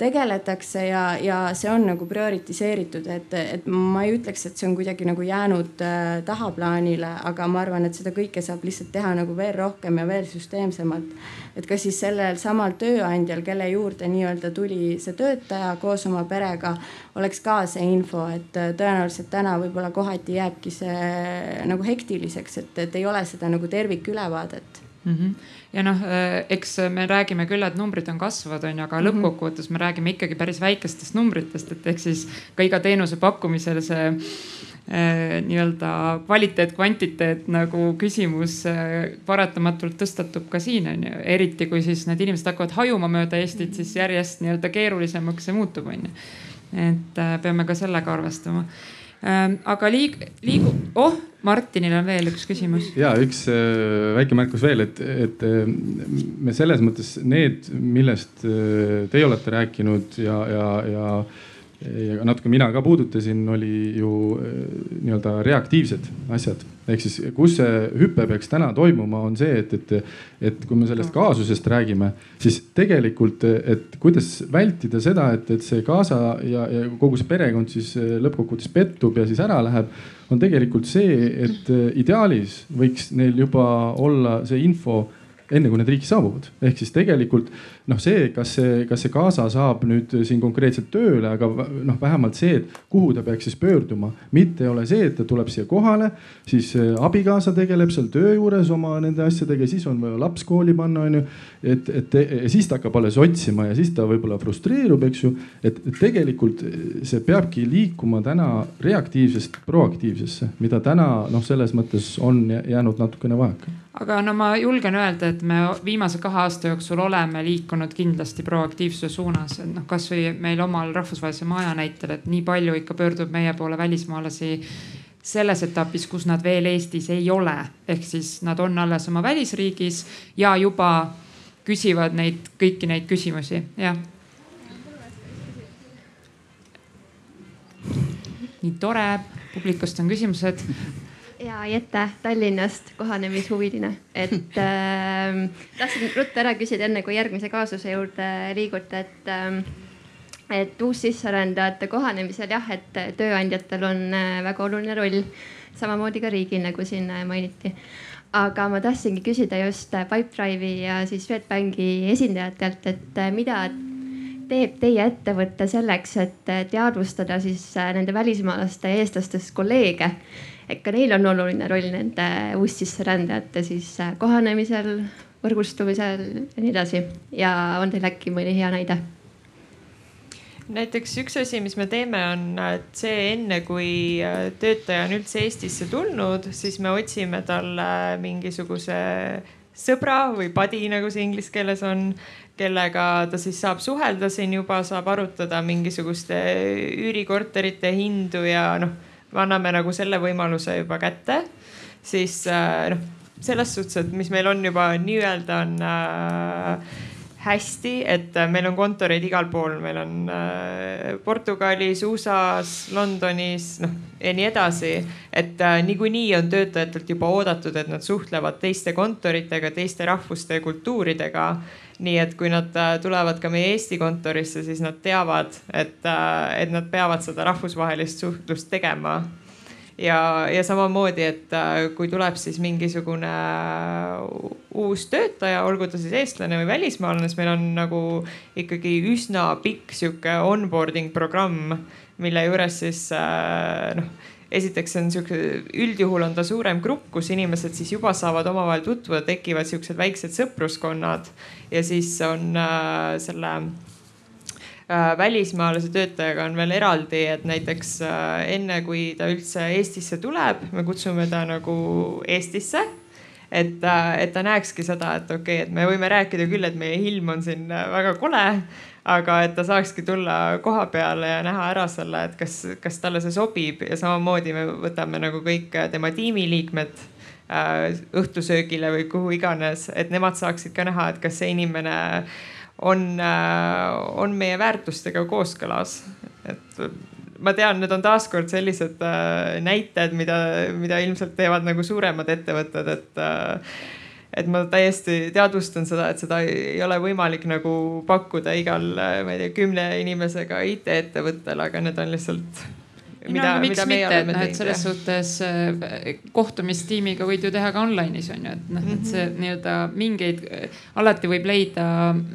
tegeletakse ja, ja see on nagu prioritiseeritud, et, et ma ei ütleks, et see on kuidagi nagu jäänud äh, tahaplaanile, aga ma arvan, et seda kõike saab lihtsalt teha nagu veel rohkem ja veel süsteemsemalt. Et ka siis sellel samal tööandjal, kelle juurde nii-öelda tuli see töötaja koos oma perega, oleks ka see info, et äh, tõenäoliselt täna võib-olla kohati jääbki see nagu hektiliseks, et, et ei ole seda nagu tervikülevaadet mm. -hmm ja noh, äh, eks me räägime küll, et numbrid on kasvavad, on ju, aga mm -hmm. lõppkokkuvõttes me räägime ikkagi päris väikestest numbritest, et ehk siis ka iga teenuse pakkumisel see äh, nii-öelda kvaliteet, kvantiteet nagu küsimus äh, paratamatult tõstatub ka siin on ju, eriti kui siis need inimesed hakkavad hajuma mööda Eestit, siis järjest nii-öelda keerulisemaks see muutub, on ju. et äh, peame ka sellega arvestama ähm,. aga liig-, liigu-, oh Martinil on veel üks küsimus. ja üks äh, väike märkus veel, et, et äh, me selles mõttes need, millest äh, teie olete rääkinud ja, ja, ja ja natuke mina ka puudutasin, oli ju nii-öelda reaktiivsed asjad. ehk siis, kus see hüpe peaks täna toimuma, on see, et, et, et kui me sellest kaasusest räägime, siis tegelikult, et kuidas vältida seda, et, et see kaasa ja, ja kogu see perekond siis lõppkokkuvõttes pettub ja siis ära läheb on tegelikult see, et ideaalis võiks neil juba olla see info enne kui need riiki saabuvad. ehk siis tegelikult noh, see, kas see, kas see kaasa saab nüüd siin konkreetselt tööle, aga noh, vähemalt see, et kuhu ta peaks siis pöörduma, mitte ei ole see, et ta tuleb siia kohale, siis äh, abikaasa tegeleb seal töö juures oma nende asjadega, siis on vaja laps kooli panna, onju. et, et siis ta hakkab alles otsima ja siis ta võib-olla frustreerub, eks ju. et tegelikult see peabki liikuma täna reaktiivsest proaktiivsesse, mida täna noh, selles mõttes on jäänud natukene vajaka aga no ma julgen öelda, et me viimase kahe aasta jooksul oleme liikunud kindlasti proaktiivsuse suunas, et noh, kasvõi meil omal rahvusvahelise maja näitel, et nii palju ikka pöördub meie poole välismaalasi selles etapis, kus nad veel Eestis ei ole, ehk siis nad on alles oma välisriigis ja juba küsivad neid kõiki neid küsimusi, jah. nii tore, publikust on küsimused ja Jette Tallinnast, kohanemishuviline, et äh, tahtsin ruttu ära küsida, enne kui järgmise kaasuse juurde liiguta, et äh, et uussisserändajate kohanemisel jah, et tööandjatel on äh, väga oluline roll. Samamoodi ka riigil, nagu siin mainiti. Aga ma tahtsingi küsida just Pipedrive'i ja siis Swedbanki esindajatelt, et mida teeb teie ettevõte selleks, et teadvustada siis nende välismaalaste ja eestlastest kolleege? Et ka neil on oluline roll nende uussisserändajate siis kohanemisel, võrgustumisel ja nii edasi. ja on teil äkki mõni hea näide? näiteks üks asi, mis me teeme, on, see enne kui äh, töötaja on üldse Eestisse tulnud, siis me otsime talle mingisuguse sõbra või padi, nagu see inglise keeles on, kellega ta siis saab suhelda siin juba, saab arutada mingisuguste üürikorterite hindu ja noh, me anname nagu selle võimaluse juba kätte. siis äh, noh, selles suhtes, et mis meil on juba nii-öelda on äh, hästi, et äh, meil on kontoreid igal pool, meil on äh, Portugalis, USA-s, Londonis, noh ja nii edasi. et äh, niikuinii on töötajatelt juba oodatud, et nad suhtlevad teiste kontoritega, teiste rahvuste ja kultuuridega. Nii et kui nad tulevad ka meie Eesti kontorisse, siis nad teavad, et, et nad peavad seda rahvusvahelist suhtlust tegema. Ja, ja samamoodi, et äh, kui tuleb siis mingisugune äh, uus töötaja, olgu ta siis eestlane või välismaalane, siis meil on nagu ikkagi üsna pikk sihuke onboarding programm, mille juures siis äh, noh esiteks on sihuke, üldjuhul on ta suurem grupp, kus inimesed siis juba saavad omavahel tutvuda, tekivad siuksed väiksed sõpruskonnad ja siis on äh, selle Äh, välismaalase töötajaga on veel eraldi, et näiteks äh, enne kui ta üldse Eestisse tuleb, me kutsume ta nagu Eestisse et, äh, et ta näekski seda, et okei okay,, et me võime rääkida küll, et meie ilm on siin väga kole, aga et ta saakski tulla koha peale ja näha ära selle, et kas, kas talle see sobib ja samamoodi me võtame nagu kõik tema tiimiliikmed õhtusöögile või kuhu iganes, et nemad saaksid ka näha, et kas see inimene on, äh, on meie väärtustega kooskõlas. et ma tean, need on taaskord sellised äh, näited, mida, mida ilmselt teevad nagu suuremad ettevõtted, et äh, et ma täiesti teadvustan seda, et seda ei ole võimalik nagu pakkuda igal, ma ei tea, kümne inimesega IT-ettevõttel, aga need on lihtsalt mida, no, mida meie oleme teinud. selles suhtes äh, kohtumistiimiga võid ju teha ka online'is on ju, et noh, et see mhm. nii-öelda mingeid, alati võib leida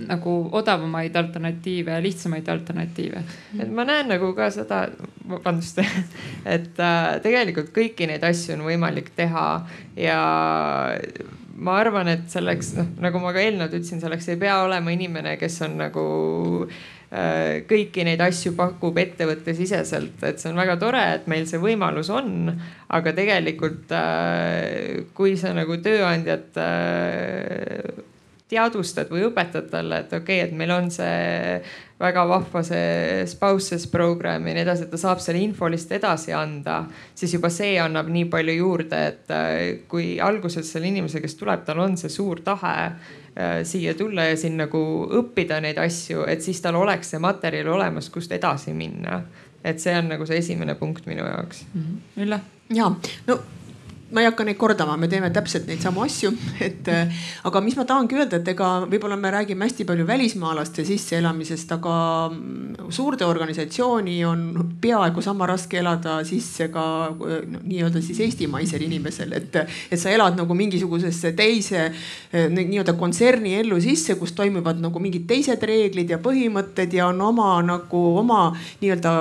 nagu odavamaid alternatiive ja lihtsamaid alternatiive. et ma näen nagu ka seda, vabandust, et äh, tegelikult kõiki neid asju on võimalik teha ja ma arvan, et selleks, noh nagu ma ka eelnevalt ütlesin, selleks ei pea olema inimene, kes on nagu äh, kõiki neid asju pakub ettevõttesiseselt, et see on väga tore, et meil see võimalus on. aga tegelikult, äh, kui sa nagu tööandjat äh, teadvustad või õpetad talle, et okei okay,, et meil on see väga vahva see spouses program ja nii edasi, et ta saab selle info lihtsalt edasi anda, siis juba see annab nii palju juurde, et kui alguses selle inimese, kes tuleb, tal on see suur tahe Äh, siia tulla ja siin nagu õppida neid asju, et siis tal oleks see materjal olemas, kust edasi minna. et see on nagu see esimene punkt minu jaoks mm. -hmm. Ülle? ja, no ma ei hakka neid kordama, me teeme täpselt neid samu asju, et äh, aga mis ma tahangi öelda, et ega võib-olla me räägime hästi palju välismaalaste sisseelamisest, aga mm, suurde organisatsiooni on peaaegu sama raske elada sisse ka no, nii-öelda siis eestimaisel inimesel, et, et sa elad nagu mingisugusesse teise äh, nii-öelda kontserni ellu sisse, kus toimuvad nagu mingid teised reeglid ja põhimõtted ja on oma nagu oma nii-öelda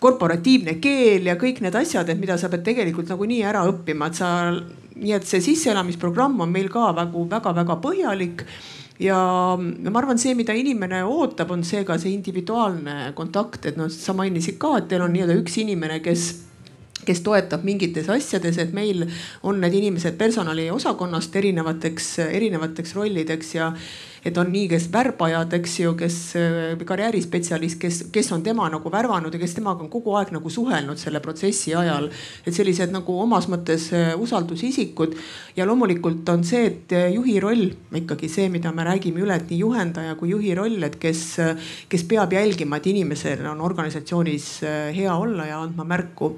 korporatiivne keel ja kõik need asjad, et mida sa pead tegelikult nagunii ära õppima, et sa, nii et see sisseelamisprogramm on meil ka väga-väga-väga põhjalik. Ja ma arvan, see, mida inimene ootab, on see ka see individuaalne kontakt, et noh, sa mainisid ka, et teil on nii-öelda üks inimene, kes kes toetab mingites asjades, et meil on need inimesed personaliosakonnast erinevateks, erinevateks rollideks ja et on nii, kes värbajad, eks ju, kes äh, karjäärispetsialist, kes, kes on tema nagu värvanud ja kes temaga on kogu aeg nagu suhelnud selle protsessi ajal. et sellised nagu omas mõttes äh, usaldusisikud ja loomulikult on see, et äh, juhi roll ikkagi see, mida me räägime üle, et nii juhendaja kui juhi roll, et kes, kes peab jälgima, et inimesel on organisatsioonis hea olla ja andma märku.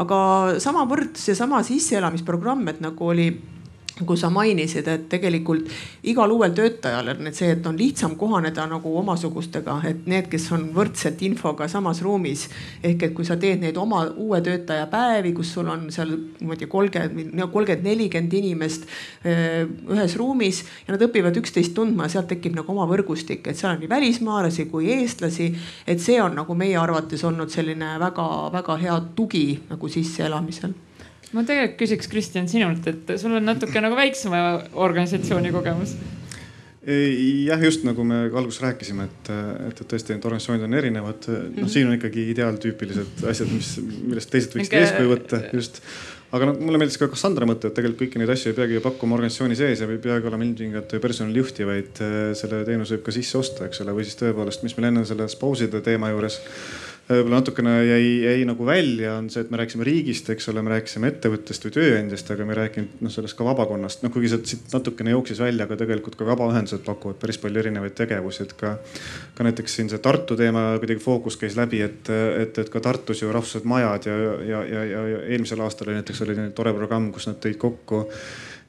aga samavõrd seesama sisseelamisprogramm, et nagu oli kui sa mainisid, et tegelikult igal uuel töötajal on see, et on lihtsam kohaneda nagu omasugustega, et need, kes on võrdselt infoga samas ruumis. ehk et kui sa teed neid oma uue töötaja päevi, kus sul on seal niimoodi kolmkümmend, kolmkümmend, nelikümmend inimest ühes ruumis ja nad õpivad üksteist tundma ja sealt tekib nagu oma võrgustik, et seal on nii välismaalasi kui eestlasi. et see on nagu meie arvates olnud selline väga-väga hea tugi nagu sisseelamisel ma tegelikult küsiks, Kristjan, sinult, et sul on natuke nagu väiksema organisatsiooni kogemus jah, just nagu me alguses rääkisime, et, et, et tõesti need organisatsioonid on erinevad. noh, siin on ikkagi ideaaltüüpilised asjad, mis, millest teised võiksid Minge... eeskuju võtta, just. aga noh, mulle meeldis ka Kassandra mõte, et tegelikult kõiki neid asju ei peagi pakkuma organisatsiooni sees ja ei peagi olema ilmtingimata personalijuhti, vaid selle teenuse võib ka sisse osta, eks ole, või siis tõepoolest, mis meil enne selle spouside teema juures võib-olla natukene jäi, jäi nagu välja, on see, et me rääkisime riigist, eks ole, me rääkisime ettevõttest või tööandjast, aga me ei rääkinud noh, sellest ka vabakonnast. noh, kuigi sealt siit natukene jooksis välja, aga tegelikult ka vabaühendused pakuvad päris palju erinevaid tegevusi, et ka, ka näiteks siin see Tartu teema kuidagi fookus käis läbi, et, et, et ka Tartus ju rahvusvahelised majad ja, ja, ja, ja, ja eelmisel aastal oli näiteks oli tore programm, kus nad tõid kokku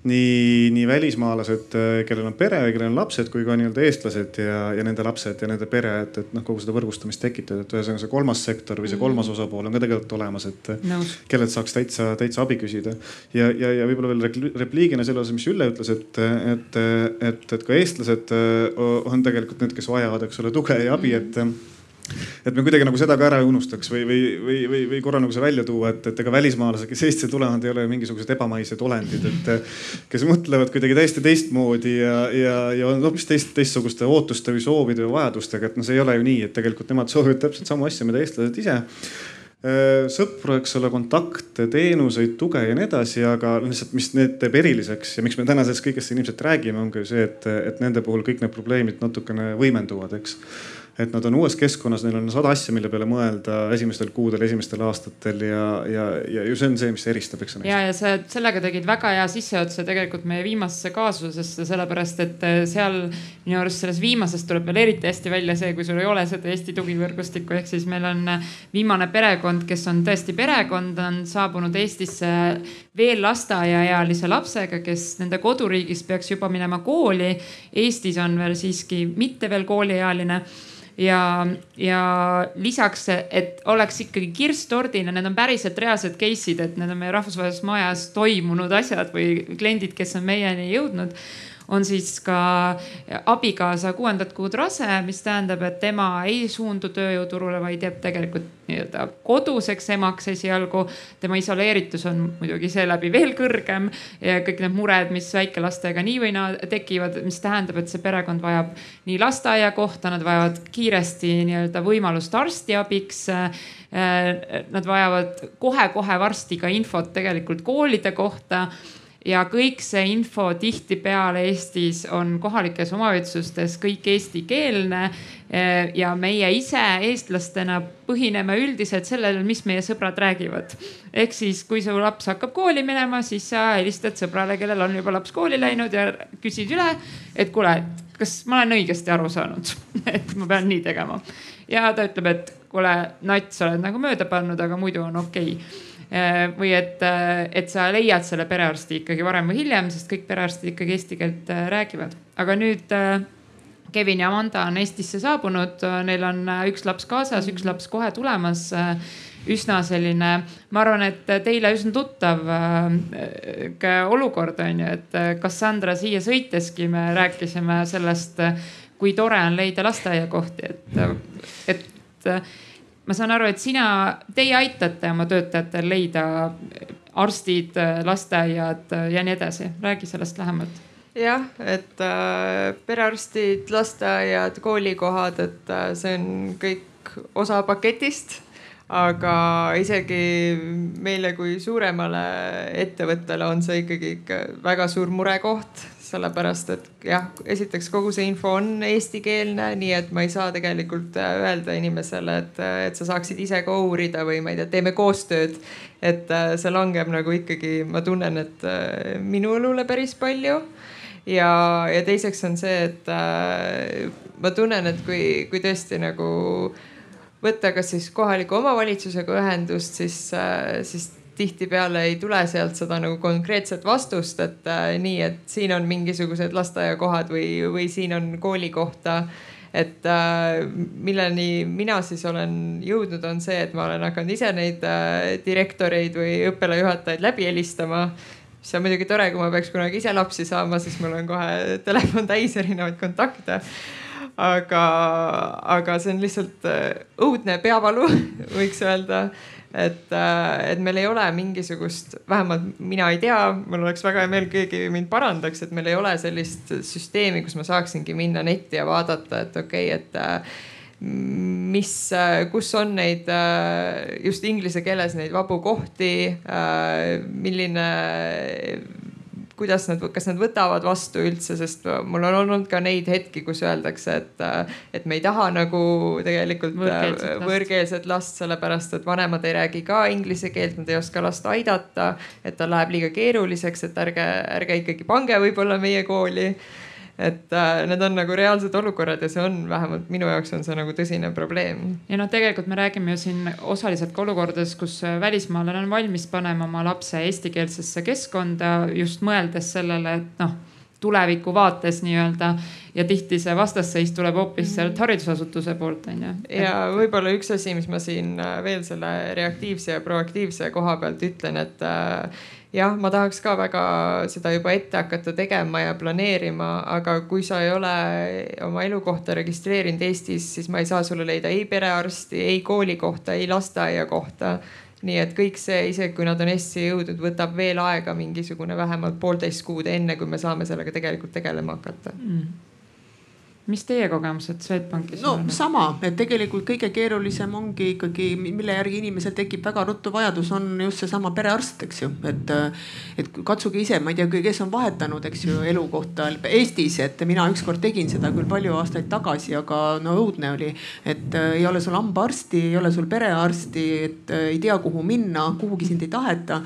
nii, nii välismaalased, äh, kellel on pere või kellel on lapsed, kui ka nii-öelda eestlased ja, ja nende lapsed ja nende pere, et, et noh, kogu seda võrgustamist tekitada, et ühesõnaga see kolmas sektor või see mm. kolmas osapool on ka tegelikult olemas, et no. kellelt saaks täitsa, täitsa abi küsida. ja, ja, ja võib-olla veel repliigina selle osas, mis Ülle ütles, et, et, et, et ka eestlased äh, on tegelikult need, kes vajavad, eks ole, tuge ja abi, et et me kuidagi nagu seda ka ära ei unustaks või, või, või, või, või korra nagu see välja tuua, et, et ega välismaalased, kes Eestisse tulevad, ei ole mingisugused ebamaised olendid, et kes mõtlevad kuidagi täiesti teistmoodi ja, ja, ja on hoopis teist, teistsuguste ootuste või soovide või vajadustega, et noh, see ei ole ju nii, et tegelikult nemad soovivad täpselt samu asju, mida eestlased ise. Sõpru, eks ole, kontakte, teenuseid, tuge ja nii edasi, aga lihtsalt, mis need teeb eriliseks ja miks me täna sellest kõigest siin ilmselt räägime, ongi ju see, et, et nende puhul kõik need probleemid natukene võimenduvad, eks et nad on uues keskkonnas, neil on sada asja, mille peale mõelda esimestel kuudel, esimestel aastatel ja, ja, ja ju see on see, mis eristab, eks. ja, ja sa sellega tegid väga hea sissejuhatuse tegelikult meie viimasesse kaasusesse, sellepärast et äh, seal minu arust selles viimases tuleb veel eriti hästi välja see, kui sul ei ole seda Eesti tugivõrgustikku, ehk siis meil on äh, viimane perekond, kes on tõesti perekond, on saabunud Eestisse veel lasteaiaealise lapsega, kes nende koduriigis peaks juba minema kooli. Eestis on veel siiski mitte veel kooliealine ja, ja lisaks, et oleks ikkagi kirss tordina, need on päriselt reaalsed case'id, et need on meie rahvusvahelises majas toimunud asjad või kliendid, kes on meieni jõudnud on siis ka abikaasa kuuendat kuud rase, mis tähendab, et tema ei suundu tööjõuturule, vaid jääb tegelikult nii-öelda koduseks emaks esialgu. tema isoleeritus on muidugi seeläbi veel kõrgem ja kõik need mured, mis väikelastega nii või naa tekivad, mis tähendab, et see perekond vajab nii lasteaiakohta, nad vajavad kiiresti nii-öelda võimalust arstiabiks Nad vajavad kohe-kohe varsti ka infot tegelikult koolide kohta ja kõik see info tihtipeale Eestis on kohalikes omavalitsustes kõik eestikeelne. Eh, ja meie ise eestlastena põhineme üldiselt sellel, mis meie sõbrad räägivad. ehk siis, kui su laps hakkab kooli minema, siis sa helistad sõbrale, kellel on juba laps kooli läinud ja küsid üle, et kuule, kas ma olen õigesti aru saanud et ma pean nii tegema. ja ta ütleb, et kuule, nats, sa oled nagu mööda pannud, aga muidu on okei okay või et, äh, et sa leiad selle perearsti ikkagi varem või hiljem, sest kõik perearstid ikkagi eesti keelt äh, räägivad. aga nüüd Kevin ja Amanda on Eestisse saabunud, neil on üks laps kaasas, üks laps kohe tulemas. Üsna selline, ma arvan, et teile üsna tuttav äh, olukord on ju, et Cassandra siia sõiteski? Me rääkisime sellest, kui tore on leida lasteaiakohti, et, et ma saan aru, et sina, teie aitate oma töötajatel leida arstid, lasteaiad ja nii edasi, räägi sellest lähemalt jah, et äh, perearstid, lasteaiad, koolikohad, et äh, see on kõik osa paketist. aga isegi meile kui suuremale ettevõttele on see ikkagi ikka väga suur murekoht, sellepärast et jah, esiteks kogu see info on eestikeelne, nii et ma ei saa tegelikult äh, öelda inimesele, et, äh, et sa saaksid ise ka uurida või ma ei tea, teeme koostööd. et äh, see langeb nagu ikkagi, ma tunnen, et minu õlule päris palju. ja, ja teiseks on see, et ma tunnen, et kui, kui tõesti nagu võtta kas siis kohaliku omavalitsusega ühendust, siis, siis tihtipeale ei tule sealt seda nagu konkreetset vastust, et äh, nii, et siin on mingisugused lasteaiakohad või, või siin on koolikohta et äh, milleni mina siis olen jõudnud, on see, et ma olen hakanud ise neid äh, direktoreid või õppealajuhatajaid läbi helistama. Mis on muidugi tore, kui ma peaks kunagi ise lapsi saama, siis mul on kohe telefon täis erinevaid kontakte. aga, aga see on lihtsalt äh, õudne peavalu, võiks öelda et, äh, et meil ei ole mingisugust, vähemalt mina ei tea, mul oleks väga hea meel, keegi mind parandaks, et meil ei ole sellist süsteemi, kus ma saaksingi minna netti ja vaadata, et okei okay,, et äh, mis, äh, kus on neid just inglise keeles neid vabu kohti, milline kuidas nad, kas nad võtavad vastu üldse, sest mul on olnud ka neid hetki, kus öeldakse, et, et me ei taha nagu tegelikult võõrkeelset last, võõrkeelset last, sellepärast et vanemad ei räägi ka inglise keelt, nad ei oska last aidata. et tal läheb liiga keeruliseks, et ärge, ärge ikkagi pange võib-olla meie kooli et äh, need on nagu reaalsed olukorrad ja see on vähemalt minu jaoks on see nagu tõsine probleem. ja noh, tegelikult me räägime ju siin osaliselt ka olukordades, kus äh, välismaalane on valmis panema oma lapse eestikeelsesse keskkonda just mõeldes sellele, et noh tuleviku vaates nii-öelda ja tihti see vastasseis tuleb hoopis mhm. sealt haridusasutuse poolt on ju. ja võib-olla üks asi, mis ma siin äh, veel selle reaktiivse ja proaktiivse koha pealt ütlen, et äh, jah, ma tahaks ka väga seda juba ette hakata tegema ja planeerima, aga kui sa ei ole oma elukohta registreerinud Eestis, siis ma ei saa sulle leida ei perearsti, ei koolikohta, ei lasteaiakohta. nii et kõik see, isegi kui nad on Eestisse jõudnud, võtab veel aega mingisugune vähemalt poolteist kuud, enne kui me saame sellega tegelikult tegelema hakata mm mis teie kogemused Swedbankis no, on? no sama, et tegelikult kõige keerulisem ongi ikkagi, mille järgi inimesel tekib väga ruttu vajadus, on just seesama perearst, eks ju, et. et katsuge ise, ma ei tea, kes on vahetanud, eks ju, elukohta Eestis, et mina ükskord tegin seda küll palju aastaid tagasi, aga no õudne oli. et äh, ei ole sul hambaarsti, ei ole sul perearsti, et äh, ei tea, kuhu minna, kuhugi sind ei taheta.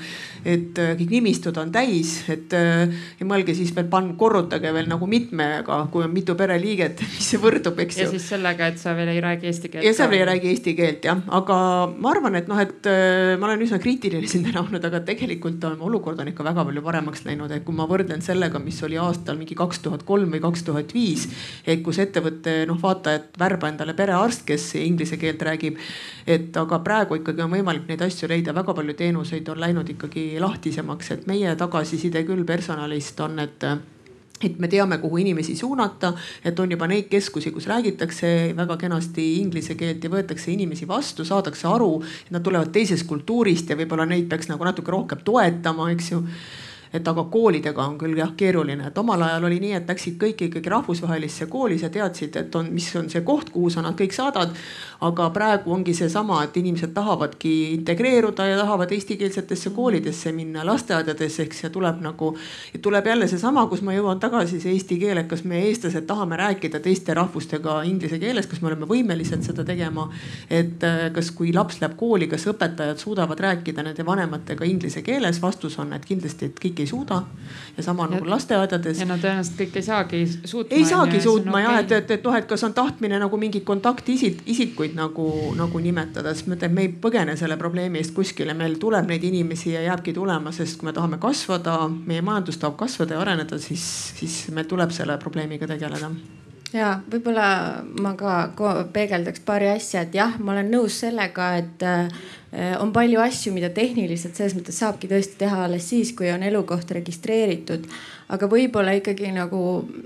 et äh, kõik nimistud on täis, et ja mõelge siis veel korrutage veel nagu mitmega, kui on mitu pereliiget et mis see võrdub, eks ju. ja siis sellega, et sa veel ei räägi eesti keelt. ja sa veel ei räägi eesti keelt jah, aga ma arvan, et noh, et äh, ma olen üsna kriitiline siin täna olnud, aga tegelikult on olukord on ikka väga palju paremaks läinud, et kui ma võrdlen sellega, mis oli aastal mingi kaks tuhat kolm või kaks tuhat viis. et kus ettevõte noh, vaata, et värba endale perearst, kes inglise keelt räägib. et aga praegu ikkagi on võimalik neid asju leida, väga palju teenuseid on läinud ikkagi lahtisemaks, et meie tagasiside küll personalist on, et et me teame, kuhu inimesi suunata, et on juba neid keskusi, kus räägitakse väga kenasti inglise keelt ja võetakse inimesi vastu, saadakse aru, et nad tulevad teisest kultuurist ja võib-olla neid peaks nagu natuke rohkem toetama, eks ju et aga koolidega on küll jah keeruline, et omal ajal oli nii, et läksid kõik ikkagi rahvusvahelisse kooli, sa teadsid, et on, mis on see koht, kuhu sa nad kõik saadad. aga praegu ongi seesama, et inimesed tahavadki integreeruda ja tahavad eestikeelsetesse koolidesse minna, lasteaedadesse, ehk see tuleb nagu, tuleb jälle seesama, kus ma jõuan tagasi, see eesti keel, et kas me, eestlased, tahame rääkida teiste rahvustega inglise keeles, kas me oleme võimelised seda tegema. et äh, kas, kui laps läheb kooli, kas õpetajad suudavad rääkida nende vanematega inglise keeles, vastus on, et kindlasti, et kõik ei suuda. ja sama ja, nagu lasteaedades. ja no tõenäoliselt kõik ei saagi suutma. ei saagi suutma jah, et, et, et noh, et kas on tahtmine nagu mingit kontaktisik, isikuid nagu, nagu nimetada, sest ma ütlen, me ei põgene selle probleemi eest kuskile, meil tuleb neid inimesi ja jääbki tulema, sest kui me tahame kasvada, meie majandus tahab kasvada ja areneda, siis, siis meil tuleb selle probleemiga tegeleda ja võib-olla ma ka peegeldaks paari asja, et jah, ma olen nõus sellega, et äh, on palju asju, mida tehniliselt selles mõttes saabki tõesti teha alles siis, kui on elukoht registreeritud. Aga võib-olla ikkagi nagu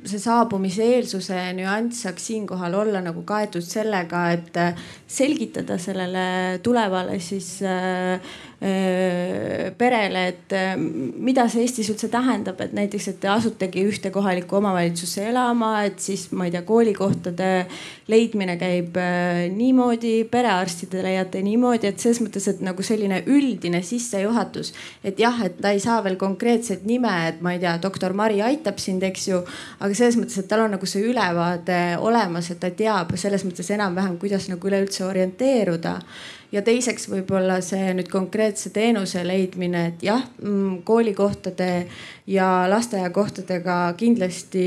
see saabumise eelsuse nüanss saaks siinkohal olla nagu kaetud sellega, et äh, selgitada sellele tulevale siis äh, perele, et äh, mida see Eestis üldse tähendab, et näiteks, et te asutegi ühte kohalikku omavalitsusse elama, et siis ma ei tea, koolikohtade leidmine käib äh, niimoodi, perearstide leiate niimoodi, et selles mõttes, et nagu selline üldine sissejuhatus, et jah, et ta ei saa veel konkreetset nime, et ma ei tea, doktor Mari aitab sind, eks ju. aga selles mõttes, et tal on nagu see ülevaade olemas, et ta teab selles mõttes enam-vähem, kuidas nagu üleüldse orienteeruda ja teiseks võib-olla see nüüd konkreetse teenuse leidmine, et jah, mm, koolikohtade ja lasteaiakohtadega kindlasti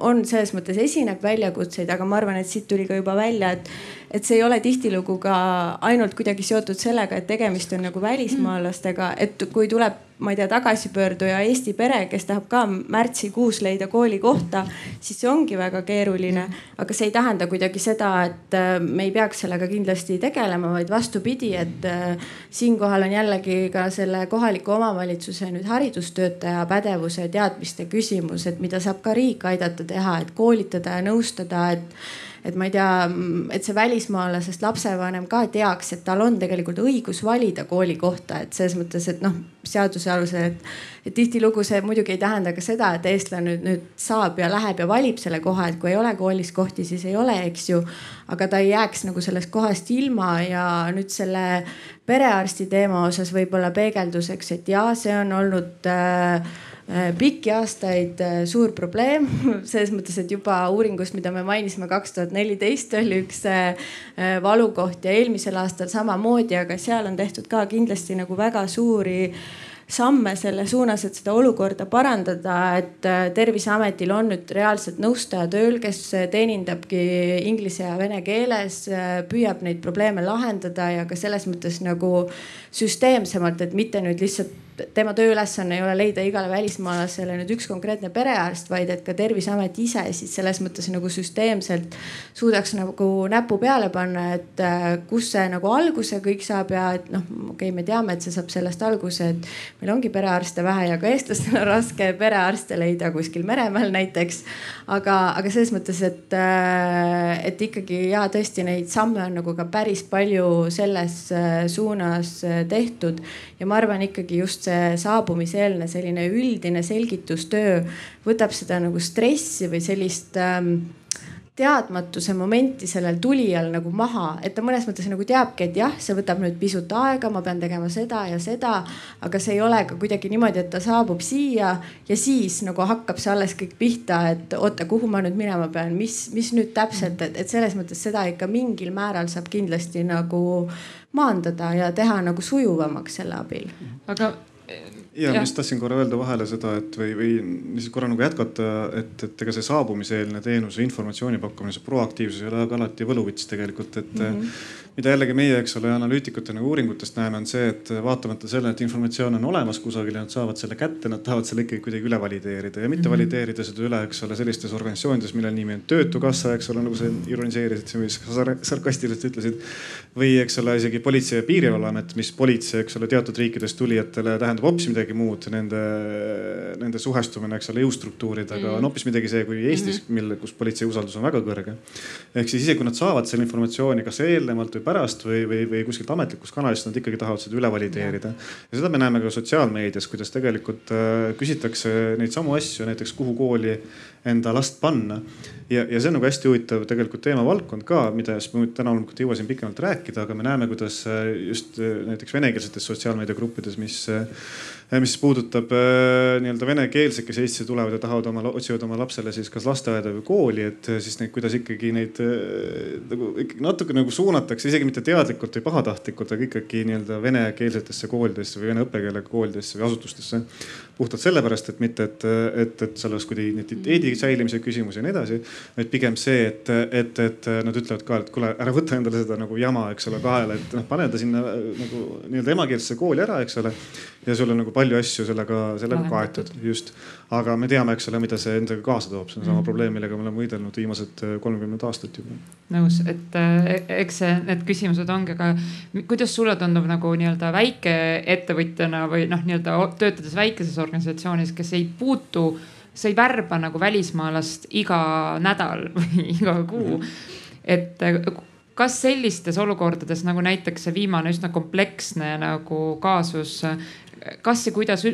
on selles mõttes esineb väljakutseid, aga ma arvan, et siit tuli ka juba välja, et et see ei ole tihtilugu ka ainult kuidagi seotud sellega, et tegemist on nagu välismaalastega, et kui tuleb, ma ei tea, tagasipöörduja Eesti pere, kes tahab ka märtsikuus leida koolikohta, siis see ongi väga keeruline. aga see ei tähenda kuidagi seda, et äh, me ei peaks sellega kindlasti tegelema, vaid vastupidi, et äh, siinkohal on jällegi ka selle kohaliku omavalitsuse nüüd haridustöötaja pädevuse ja teadmiste küsimus, et mida saab ka riik aidata teha, et koolitada ja nõustada, et et ma ei tea, et see välismaalasest lapsevanem ka teaks, et tal on tegelikult õigus valida koolikohta, et selles mõttes, et noh, seaduse alusel, et, et tihtilugu see muidugi ei tähenda ka seda, et eestlane nüüd, nüüd saab ja läheb ja valib selle koha, et kui ei ole koolis kohti, siis ei ole, eks ju. aga ta ei jääks nagu sellest kohast ilma ja nüüd selle perearsti teema osas võib-olla peegelduseks, et ja see on olnud Äh, pikki aastaid äh, suur probleem. Selles mõttes, et juba uuringust, mida me mainisime, kaks tuhat neliteist oli üks äh, valukoht ja eelmisel aastal samamoodi, aga seal on tehtud ka kindlasti nagu väga suuri samme selle suunas, et seda olukorda parandada, et Terviseametil on nüüd reaalselt nõustaja tööl, kes teenindabki inglise ja vene keeles, püüab neid probleeme lahendada ja ka selles mõttes nagu süsteemsemalt, et mitte nüüd lihtsalt tema tööülesanne ei ole leida igale välismaalasele nüüd üks konkreetne perearst, vaid et ka Terviseamet ise siis selles mõttes nagu süsteemselt suudaks nagu näpu peale panna, et äh, kus see nagu alguse kõik saab ja et noh, okei okay,, me teame, et see saab sellest alguse, et meil ongi perearste vähe ja ka eestlastel on raske perearste leida kuskil Meremaal näiteks. aga, aga selles mõttes, et, äh, et ikkagi ja tõesti neid samme on nagu ka päris palju selles äh, suunas tehtud ja ma arvan ikkagi just saabumiseelne selline üldine selgitustöö võtab seda nagu stressi või sellist ähm, teadmatuse momenti sellel tulijal nagu maha, et ta mõnes mõttes nagu teabki, et jah, see võtab nüüd pisut aega, ma pean tegema seda ja seda. aga see ei ole ka kuidagi niimoodi, et ta saabub siia ja siis nagu hakkab see alles kõik pihta, et oota, kuhu ma nüüd minema pean, mis, mis nüüd täpselt, et, et selles mõttes seda ikka mingil määral saab kindlasti nagu maandada ja teha nagu sujuvamaks selle abil. aga ja, ja. ma just tahtsin korra öelda vahele seda, et või, või lihtsalt korra nagu jätkata, et, et ega see saabumiseelne teenuse informatsiooni pakkumine, see proaktiivsus ei ole ka alati võluvits tegelikult, et mm. -hmm mida jällegi meie, eks ole, analüütikutena uuringutest näeme, on see, et vaatamata sellele, et informatsioon on olemas kusagil ja nad saavad selle kätte, nad tahavad selle ikkagi kuidagi üle valideerida ja mitte mm -hmm. valideerida seda üle, eks ole, sellistes organisatsioonides, mille nimi on Töötukassa, eks ole, nagu sa ironiseerisid, mis sarkastiliselt ütlesid. või eks ole, isegi Politsei- ja Piirivalveamet, mis politsei, eks ole, teatud riikidest tulijatele tähendab hoopis midagi muud. Nende, nende suhestumine, eks ole, jõustruktuuridega mm -hmm. on hoopis midagi see, kui Eestis, mhm. mille, kus politsei usaldus on väga kõrge. ehk siis isegi kui nad saavad selle informatsiooni kas eelnevalt või pärast või, või, või kuskilt ametlikust kanalist, nad ikkagi tahavad seda üle valideerida. ja seda me näeme ka sotsiaalmeedias, kuidas tegelikult äh, küsitakse neid samu asju, näiteks kuhu kooli enda last panna. ja, ja see on nagu hästi huvitav tegelikult teemavaldkond ka, mida siis ma täna loomulikult ei jõua siin pikemalt rääkida, aga me näeme, kuidas äh, just äh, näiteks venekeelsetes sotsiaalmeediagruppides, mis mis puudutab äh, nii-öelda venekeelseid, kes Eestisse tulevad ja tahavad oma, otsivad oma lapsele siis kas lasteaeda või kooli, et äh, siis neid, kuidas ikkagi neid nagu ikkagi natuke nagu suunatakse, isegi mitte teadlikult või pahatahtlikult, aga ikkagi nii-öelda venekeelsetesse koolidesse või vene õppekeelega koolidesse või asutustesse puhtalt sellepärast, et mitte, et, et, et seal oleks kuidagi identiteedi säilimise küsimus ja nii edasi. vaid pigem see, et, et, et nad ütlevad ka, et kuule, ära võta endale seda nagu jama, eks ole, kahele, et noh, pane ta sinna nagu nii-öelda emakeelsesse kooli ära, eks ole. ja sul on nagu palju asju sellega, sellega kaetud, just. Aga me teame, eks ole, mida see endaga kaasa toob, see on sama mm -hmm. probleem, millega me oleme võidelnud viimased kolmkümmend aastat juba. nõus, et eh, eks see, need küsimused ongi, aga kuidas sulle tundub nagu nii-öelda väikeettevõtjana või noh, nii-öelda töötades väikeses organisatsioonis, kes ei puutu, sa ei värba nagu välismaalast iga nädal või iga kuu. et kas sellistes olukordades nagu näiteks see viimane üsna kompleksne nagu kaasus, kas ja kuidas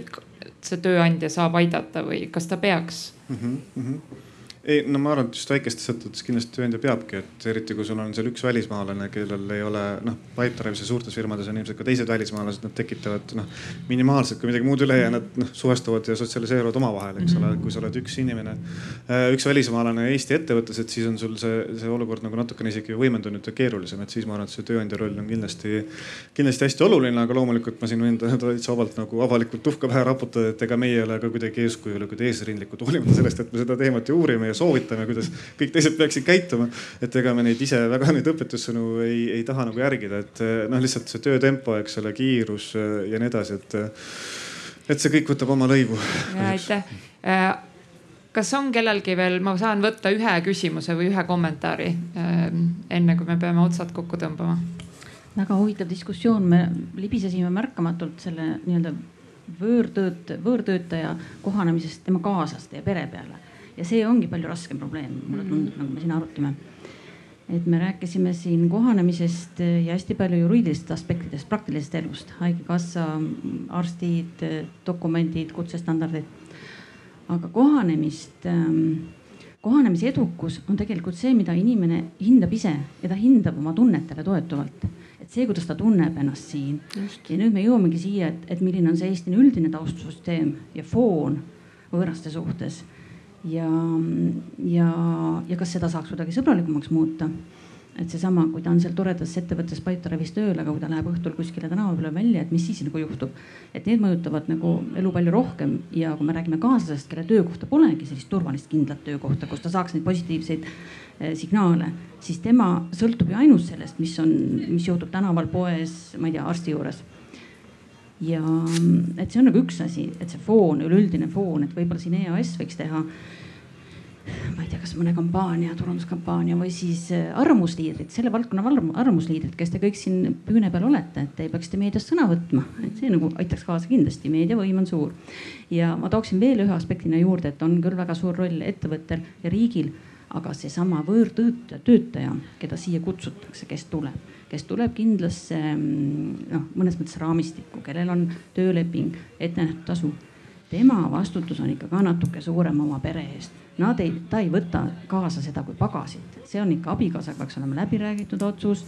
see tööandja saab aidata või kas ta peaks mm? -hmm, mm -hmm ei, no ma arvan, et just väikestes ettevõtetes kindlasti tööandja peabki, et eriti kui sul on seal üks välismaalane, kellel ei ole noh, Pipedrive'is ja suurtes firmades on ilmselt ka teised välismaalased, nad tekitavad noh minimaalselt, kui midagi muud üle ei jää, nad noh suhestuvad ja sotsialiseeruvad omavahel, eks ole, kui sa oled üks inimene, äh, üks välismaalane Eesti ettevõttes, et siis on sul see, see olukord nagu natukene isegi võimendunud ja keerulisem, et siis ma arvan, et see tööandja roll on kindlasti, kindlasti hästi oluline, aga loomulikult ma siin võin täitsa vabalt nagu avalikult tuhka pähe raputada, et ega meie ei ole ka kuidagi eeskujulikud, eesrindlikud, hoolimata sellest, et me seda teemat ju uurime ja soovitame, kuidas kõik teised peaksid käituma. et ega me neid ise väga neid õpetussõnu ei, ei taha nagu järgida, et noh, lihtsalt see töötempo, eks ole, kiirus ja nii edasi, et, et see kõik võtab oma lõivu. aitäh äh, kas on kellelgi veel, ma saan võtta ühe küsimuse või ühe kommentaari enne kui me peame otsad kokku tõmbama? väga huvitav diskussioon, me libisesime märkamatult selle nii-öelda võõrtööt-, võõrtöötaja kohanemisest tema kaaslaste ja pere peale ja see ongi palju raskem probleem, mulle tundub, nagu me siin arutame. et me rääkisime siin kohanemisest ja hästi palju juriidilistest aspektidest, praktilisest elust, haigekassa, arstid, dokumendid, kutsestandardid. aga kohanemist, ähm, kohanemise edukus on tegelikult see, mida inimene hindab ise ja ta hindab oma tunnetele toetuvalt et see, kuidas ta tunneb ennast siin. ja nüüd me jõuamegi siia, et, et milline on see Eestine üldine taustsüsteem ja foon võõraste suhtes ja, ja, ja kas seda saaks kuidagi sõbralikumaks muuta. et seesama, kui ta on seal toredas ettevõttes Pipedrive'is tööl, aga kui ta läheb õhtul kuskile tänava peale välja, et mis siis nagu juhtub. et need mõjutavad nagu elu palju rohkem ja kui me räägime kaaslasest, kelle töökohta polegi sellist turvalist kindlat töökohta, kus ta saaks neid positiivseid eh, signaale, siis tema sõltub ju ainult sellest, mis on, mis juhtub tänaval, poes, ma ei tea, arsti juures ja et see on nagu üks asi, et see foon, üleüldine foon, et võib-olla siin EAS võiks teha ma ei tea, kas mõne kampaania, turunduskampaania või siis äh, arvamusliidrid, selle valdkonna arvamusliidrid, kes te kõik siin püüne peal olete, et te peaksite meedias sõna võtma, et see nagu aitaks kaasa kindlasti, meediavõim on suur. ja ma tooksin veel ühe aspektina juurde, et on küll väga suur roll ettevõttel ja riigil, aga seesama võõrtöötaja, töötaja, keda siia kutsutakse, kes tuleb kes tuleb kindlasse noh, mõnes mõttes raamistikku, kellel on tööleping, ette nähtud tasu. tema vastutus on ikka ka natuke suurem oma pere eest. Nad ei, ta ei võta kaasa seda kui pagasit, see on ikka abikaasaga peaks olema läbi räägitud otsus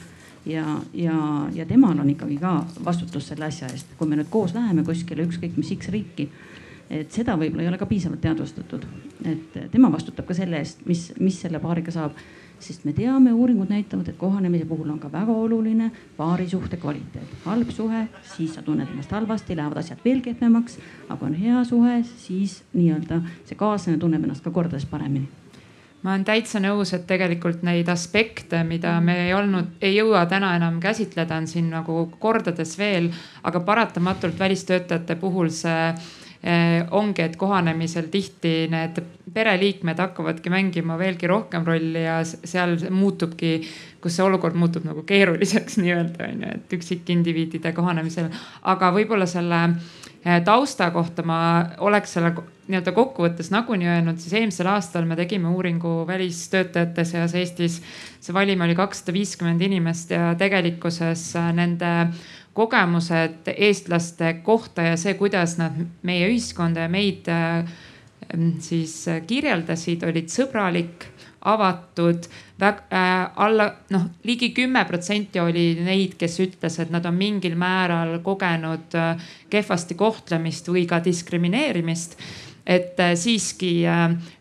ja, ja, ja temal on ikkagi ka vastutus selle asja eest, kui me nüüd koos läheme kuskile ükskõik mis X riiki et seda võib-olla ei ole ka piisavalt teadvustatud, et tema vastutab ka selle eest, mis, mis selle paariga saab sest me teame, uuringud näitavad, et kohanemise puhul on ka väga oluline paarisuhte kvaliteet. halb suhe, siis sa tunned ennast halvasti, lähevad asjad veel kehvemaks. aga on hea suhe, siis nii-öelda see kaaslane tunneb ennast ka kordades paremini ma olen täitsa nõus, et tegelikult neid aspekte, mida me ei olnud, ei jõua täna enam käsitleda, on siin nagu kordades veel, aga paratamatult välistöötajate puhul see ongi, et kohanemisel tihti need pereliikmed hakkavadki mängima veelgi rohkem rolli ja seal muutubki, kus see olukord muutub nagu keeruliseks nii-öelda on ju, et üksikindiviidide kohanemisel. aga võib-olla selle eh, tausta kohta ma oleks selle nii-öelda kokkuvõttes nagunii öelnud, siis eelmisel aastal me tegime uuringu välistöötajate seas Eestis. see valim oli kakssada viiskümmend inimest ja tegelikkuses nende kogemused eestlaste kohta ja see, kuidas nad meie ühiskonda ja meid äh, siis kirjeldasid, olid sõbralik, avatud, äh, alla noh, ligi kümme protsenti oli neid, kes ütles, et nad on mingil määral kogenud äh, kehvasti kohtlemist või ka diskrimineerimist et siiski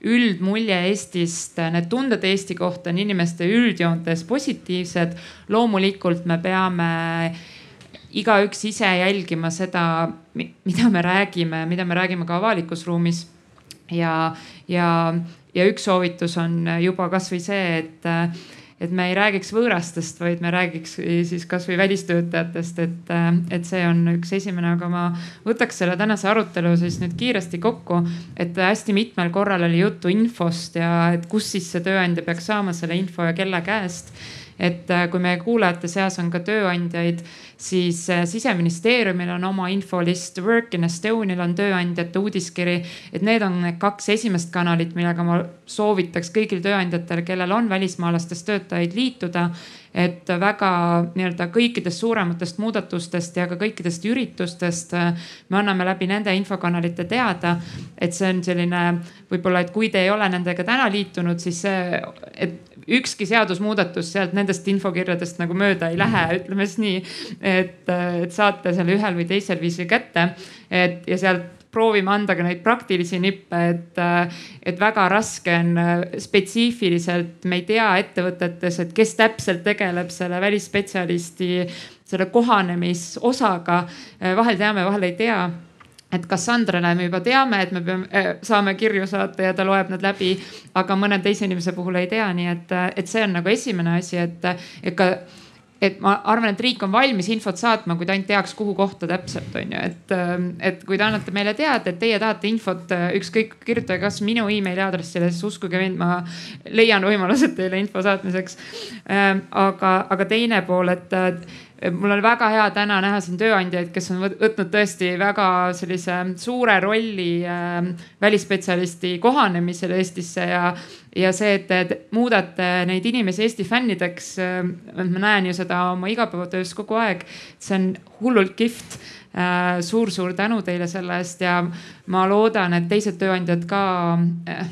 üldmulje Eestist, need tunded Eesti kohta on inimeste üldjoontes positiivsed. loomulikult me peame igaüks ise jälgima seda, mida me räägime, mida me räägime ka avalikus ruumis. ja, ja, ja üks soovitus on juba kasvõi see, et, et me ei räägiks võõrastest, vaid me räägiks siis kasvõi välistöötajatest, et, et see on üks esimene, aga ma võtaks selle tänase arutelu siis nüüd kiiresti kokku. et hästi mitmel korral oli juttu infost ja et kus siis see tööandja peaks saama selle info ja kelle käest et äh, kui meie kuulajate seas on ka tööandjaid, siis äh, siseministeeriumil on oma infolist, Work in Estonial on tööandjate uudiskiri. et need on need kaks esimest kanalit, millega ma soovitaks kõigil tööandjatel, kellel on välismaalastest töötajaid liituda et väga nii-öelda kõikidest suurematest muudatustest ja ka kõikidest üritustest äh, me anname läbi nende infokanalite teada. et see on selline võib-olla, et kui te ei ole nendega täna liitunud, siis see, et ükski seadusmuudatus sealt nendest infokirjadest nagu mööda ei lähe, ütleme siis nii. et, et saate selle ühel või teisel viisil kätte, et ja sealt proovime anda ka neid praktilisi nippe, et, et väga raske on spetsiifiliselt, me ei tea ettevõtetes, et kes täpselt tegeleb selle välisspetsialisti, selle kohanemisosaga. vahel teame, vahel ei tea et Cassandrale me juba teame, et me peame, saame kirju saata ja ta loeb nad läbi, aga mõne teise inimese puhul ei tea, nii et, et see on nagu esimene asi, et, et ka et ma arvan, et riik on valmis infot saatma, kui ta ainult teaks, kuhu kohta täpselt on ju, et, ähm, et kui te annate meile teada, et teie tahate infot, äh, ükskõik, kirjutage kas minu emaili aadressile, siis uskuge mind, ma leian võimalused teile info saatmiseks. Ähm, aga, aga teine pool, et mul oli väga hea täna näha siin tööandjaid, kes on võtnud tõesti väga sellise suure rolli äh, välisspetsialisti kohanemisel Eestisse ja, ja see, et te muudate neid inimesi Eesti fännideks äh,. ma näen ju seda oma igapäevatöös kogu aeg, see on hullult kihvt äh,. suur-suur tänu teile selle eest ja ma loodan, et teised tööandjad ka äh,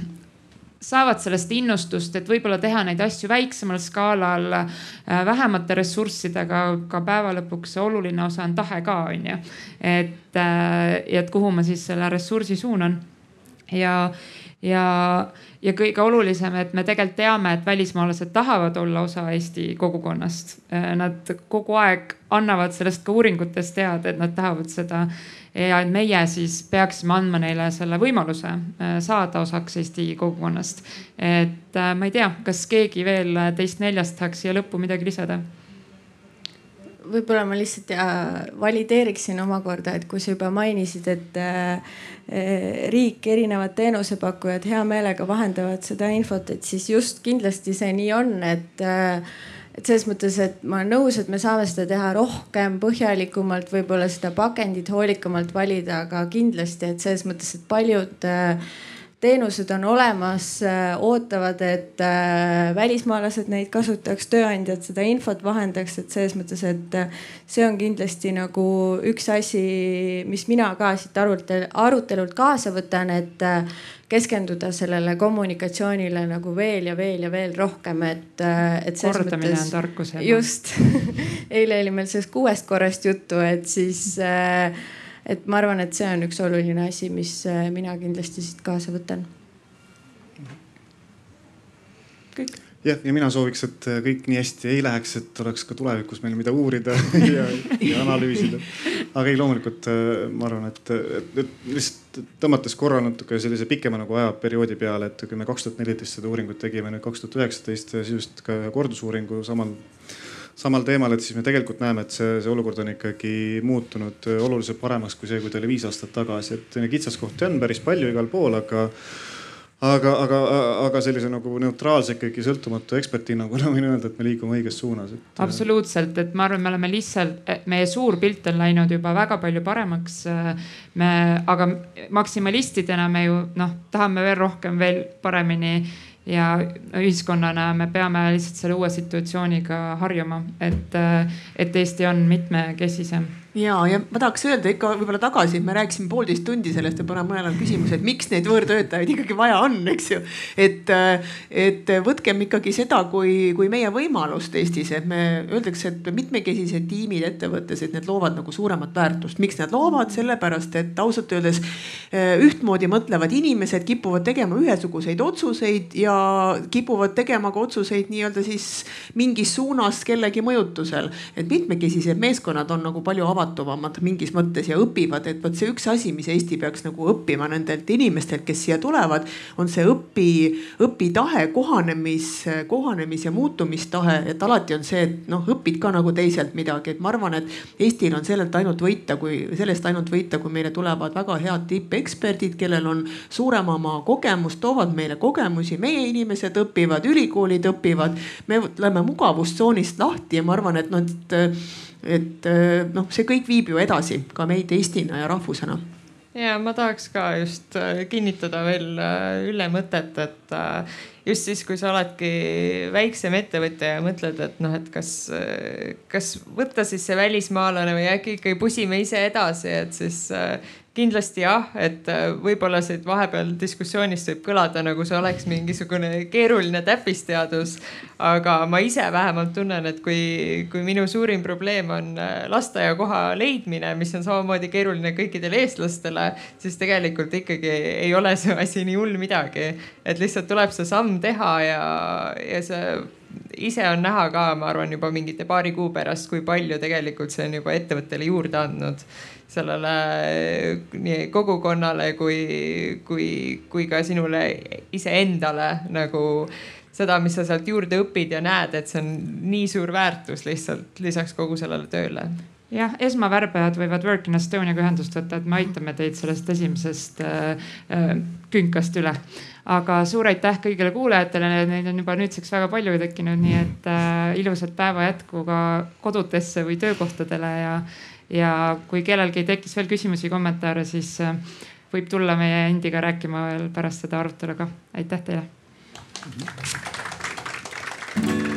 saavad sellest innustust, et võib-olla teha neid asju väiksemal skaalal, äh, vähemate ressurssidega, ka päeva lõpuks oluline osa on tahe ka, on ju. et, äh, et kuhu ma siis selle ressursi suunan. ja, ja, ja kõige olulisem, et me tegelikult teame, et välismaalased tahavad olla osa Eesti kogukonnast. Äh, nad kogu aeg annavad sellest ka uuringutes teada, et nad tahavad seda ja et meie siis peaksime andma neile selle võimaluse äh, saada osaks Eesti kogukonnast. et äh, ma ei tea, kas keegi veel teist neljast tahaks siia lõppu midagi lisada? võib-olla ma lihtsalt ja valideeriksin omakorda, et kui sa juba mainisid, et äh, riik, erinevad teenusepakkujad hea meelega vahendavad seda infot, et siis just kindlasti see nii on, et et selles mõttes, et ma olen nõus, et me saame seda teha rohkem, põhjalikumalt, võib-olla seda pakendit hoolikamalt valida, aga kindlasti, et selles mõttes, et paljud äh, teenused on olemas, äh, ootavad, et äh, välismaalased neid kasutaks, tööandjad seda infot vahendaks, et selles mõttes, et see on kindlasti nagu üks asi, mis mina ka siit arutelult kaasa võtan, et keskenduda sellele kommunikatsioonile nagu veel ja veel ja veel rohkem, et, et. kordamine mõttes, on tarkus. just eile oli meil sellest kuuest korrast juttu, et siis, et ma arvan, et see on üks oluline asi, mis mina kindlasti siit kaasa võtan. kõik jah, ja mina sooviks, et kõik nii hästi ei läheks, et oleks ka tulevikus meil mida uurida ja, ja analüüsida. aga ei, loomulikult äh, ma arvan, et, et, et lihtsalt tõmmates korra natuke sellise pikema nagu ajaperioodi peale, et kui me kaks tuhat neliteist seda uuringut tegime, nüüd kaks tuhat üheksateist sisuliselt ka kordusuuringu samal samal teemal, et siis me tegelikult näeme, et see, see olukord on ikkagi muutunud oluliselt paremaks kui see, kui ta oli viis aastat tagasi, et kitsaskohti on päris palju igal pool, aga aga, aga, aga sellise nagu neutraalse ikkagi sõltumatu eksperthinnanguna võin öelda, et me liigume õiges suunas et.... absoluutselt, et ma arvan, me oleme lihtsalt, meie suur pilt on läinud juba väga palju paremaks. me, aga maksimalistidena me ju noh, tahame veel rohkem, veel paremini ja ühiskonnana me peame lihtsalt selle uue situatsiooniga harjuma, et, et Eesti on mitmekesisem ja, ja ma tahaks öelda ikka võib-olla tagasi, me rääkisime poolteist tundi sellest ja paneme mõnel on küsimus, et miks neid võõrtöötajaid ikkagi vaja on, eks ju. et, et võtkem ikkagi seda kui, kui meie võimalust Eestis, et me öeldakse, et mitmekesised tiimid ettevõttes, et need loovad nagu suuremat väärtust. miks nad loovad, sellepärast et ausalt öeldes eh, ühtmoodi mõtlevad inimesed kipuvad tegema ühesuguseid otsuseid ja kipuvad tegema ka otsuseid nii-öelda siis mingis suunas kellegi mõjutusel. et mitmekesised meeskonnad on nagu palju avalikumad avatumad mingis mõttes ja õpivad, et vot see üks asi, mis Eesti peaks nagu õppima nendelt inimestelt, kes siia tulevad, on see õpi, õpitahe, kohanemis, kohanemis ja muutumistahe, et alati on see, et noh, õpid ka nagu teiselt midagi, et ma arvan, et Eestil on sellelt ainult võita, kui sellest ainult võita, kui meile tulevad väga head tippeksperdid, kellel on suurem oma kogemus, toovad meile kogemusi, meie inimesed õpivad, ülikoolid õpivad, me läheme mugavustsoonist lahti ja ma arvan, et noh, et et äh, noh, see kõik viib ju edasi ka meid Eestina ja rahvusena. Ja ma tahaks ka just äh, kinnitada veel äh, Ülle mõtet, et just siis, kui sa oledki väiksem ettevõtja ja mõtled, et noh, et kas, kas võtta siis see välismaalane või äkki ikkagi pusime ise edasi, et siis kindlasti jah, et äh, võib-olla siit vahepeal diskussioonist võib kõlada nagu see oleks mingisugune keeruline täppisteadus. aga ma ise vähemalt tunnen, et kui, kui minu suurim probleem on äh, lasteaiakoha leidmine, mis on samamoodi keeruline kõikidele eestlastele, siis tegelikult ikkagi ei ole see asi nii hull midagi. et lihtsalt tuleb see samm teha ja, ja see ise on näha ka, ma arvan, juba mingite paari kuu pärast, kui palju tegelikult see on juba ettevõttele juurde andnud sellele nii kogukonnale kui, kui, kui ka sinule iseendale nagu seda, mis sa sealt juurde õpid ja näed, et see on nii suur väärtus lihtsalt lisaks kogu sellele tööle jah, esmavärbajad võivad Work in Estoniaga ühendust võtta, et me aitame teid sellest esimesest äh, äh, künkast üle. aga suur aitäh kõigile kuulajatele, neid on juba nüüdseks väga palju tekkinud, nii et äh, ilusat päeva jätku ka kodudesse või töökohtadele ja ja kui kellelgi tekkis veel küsimusi, kommentaare, siis äh, võib tulla meie endiga rääkima veel pärast seda arutelu ka. aitäh teile. Thank you.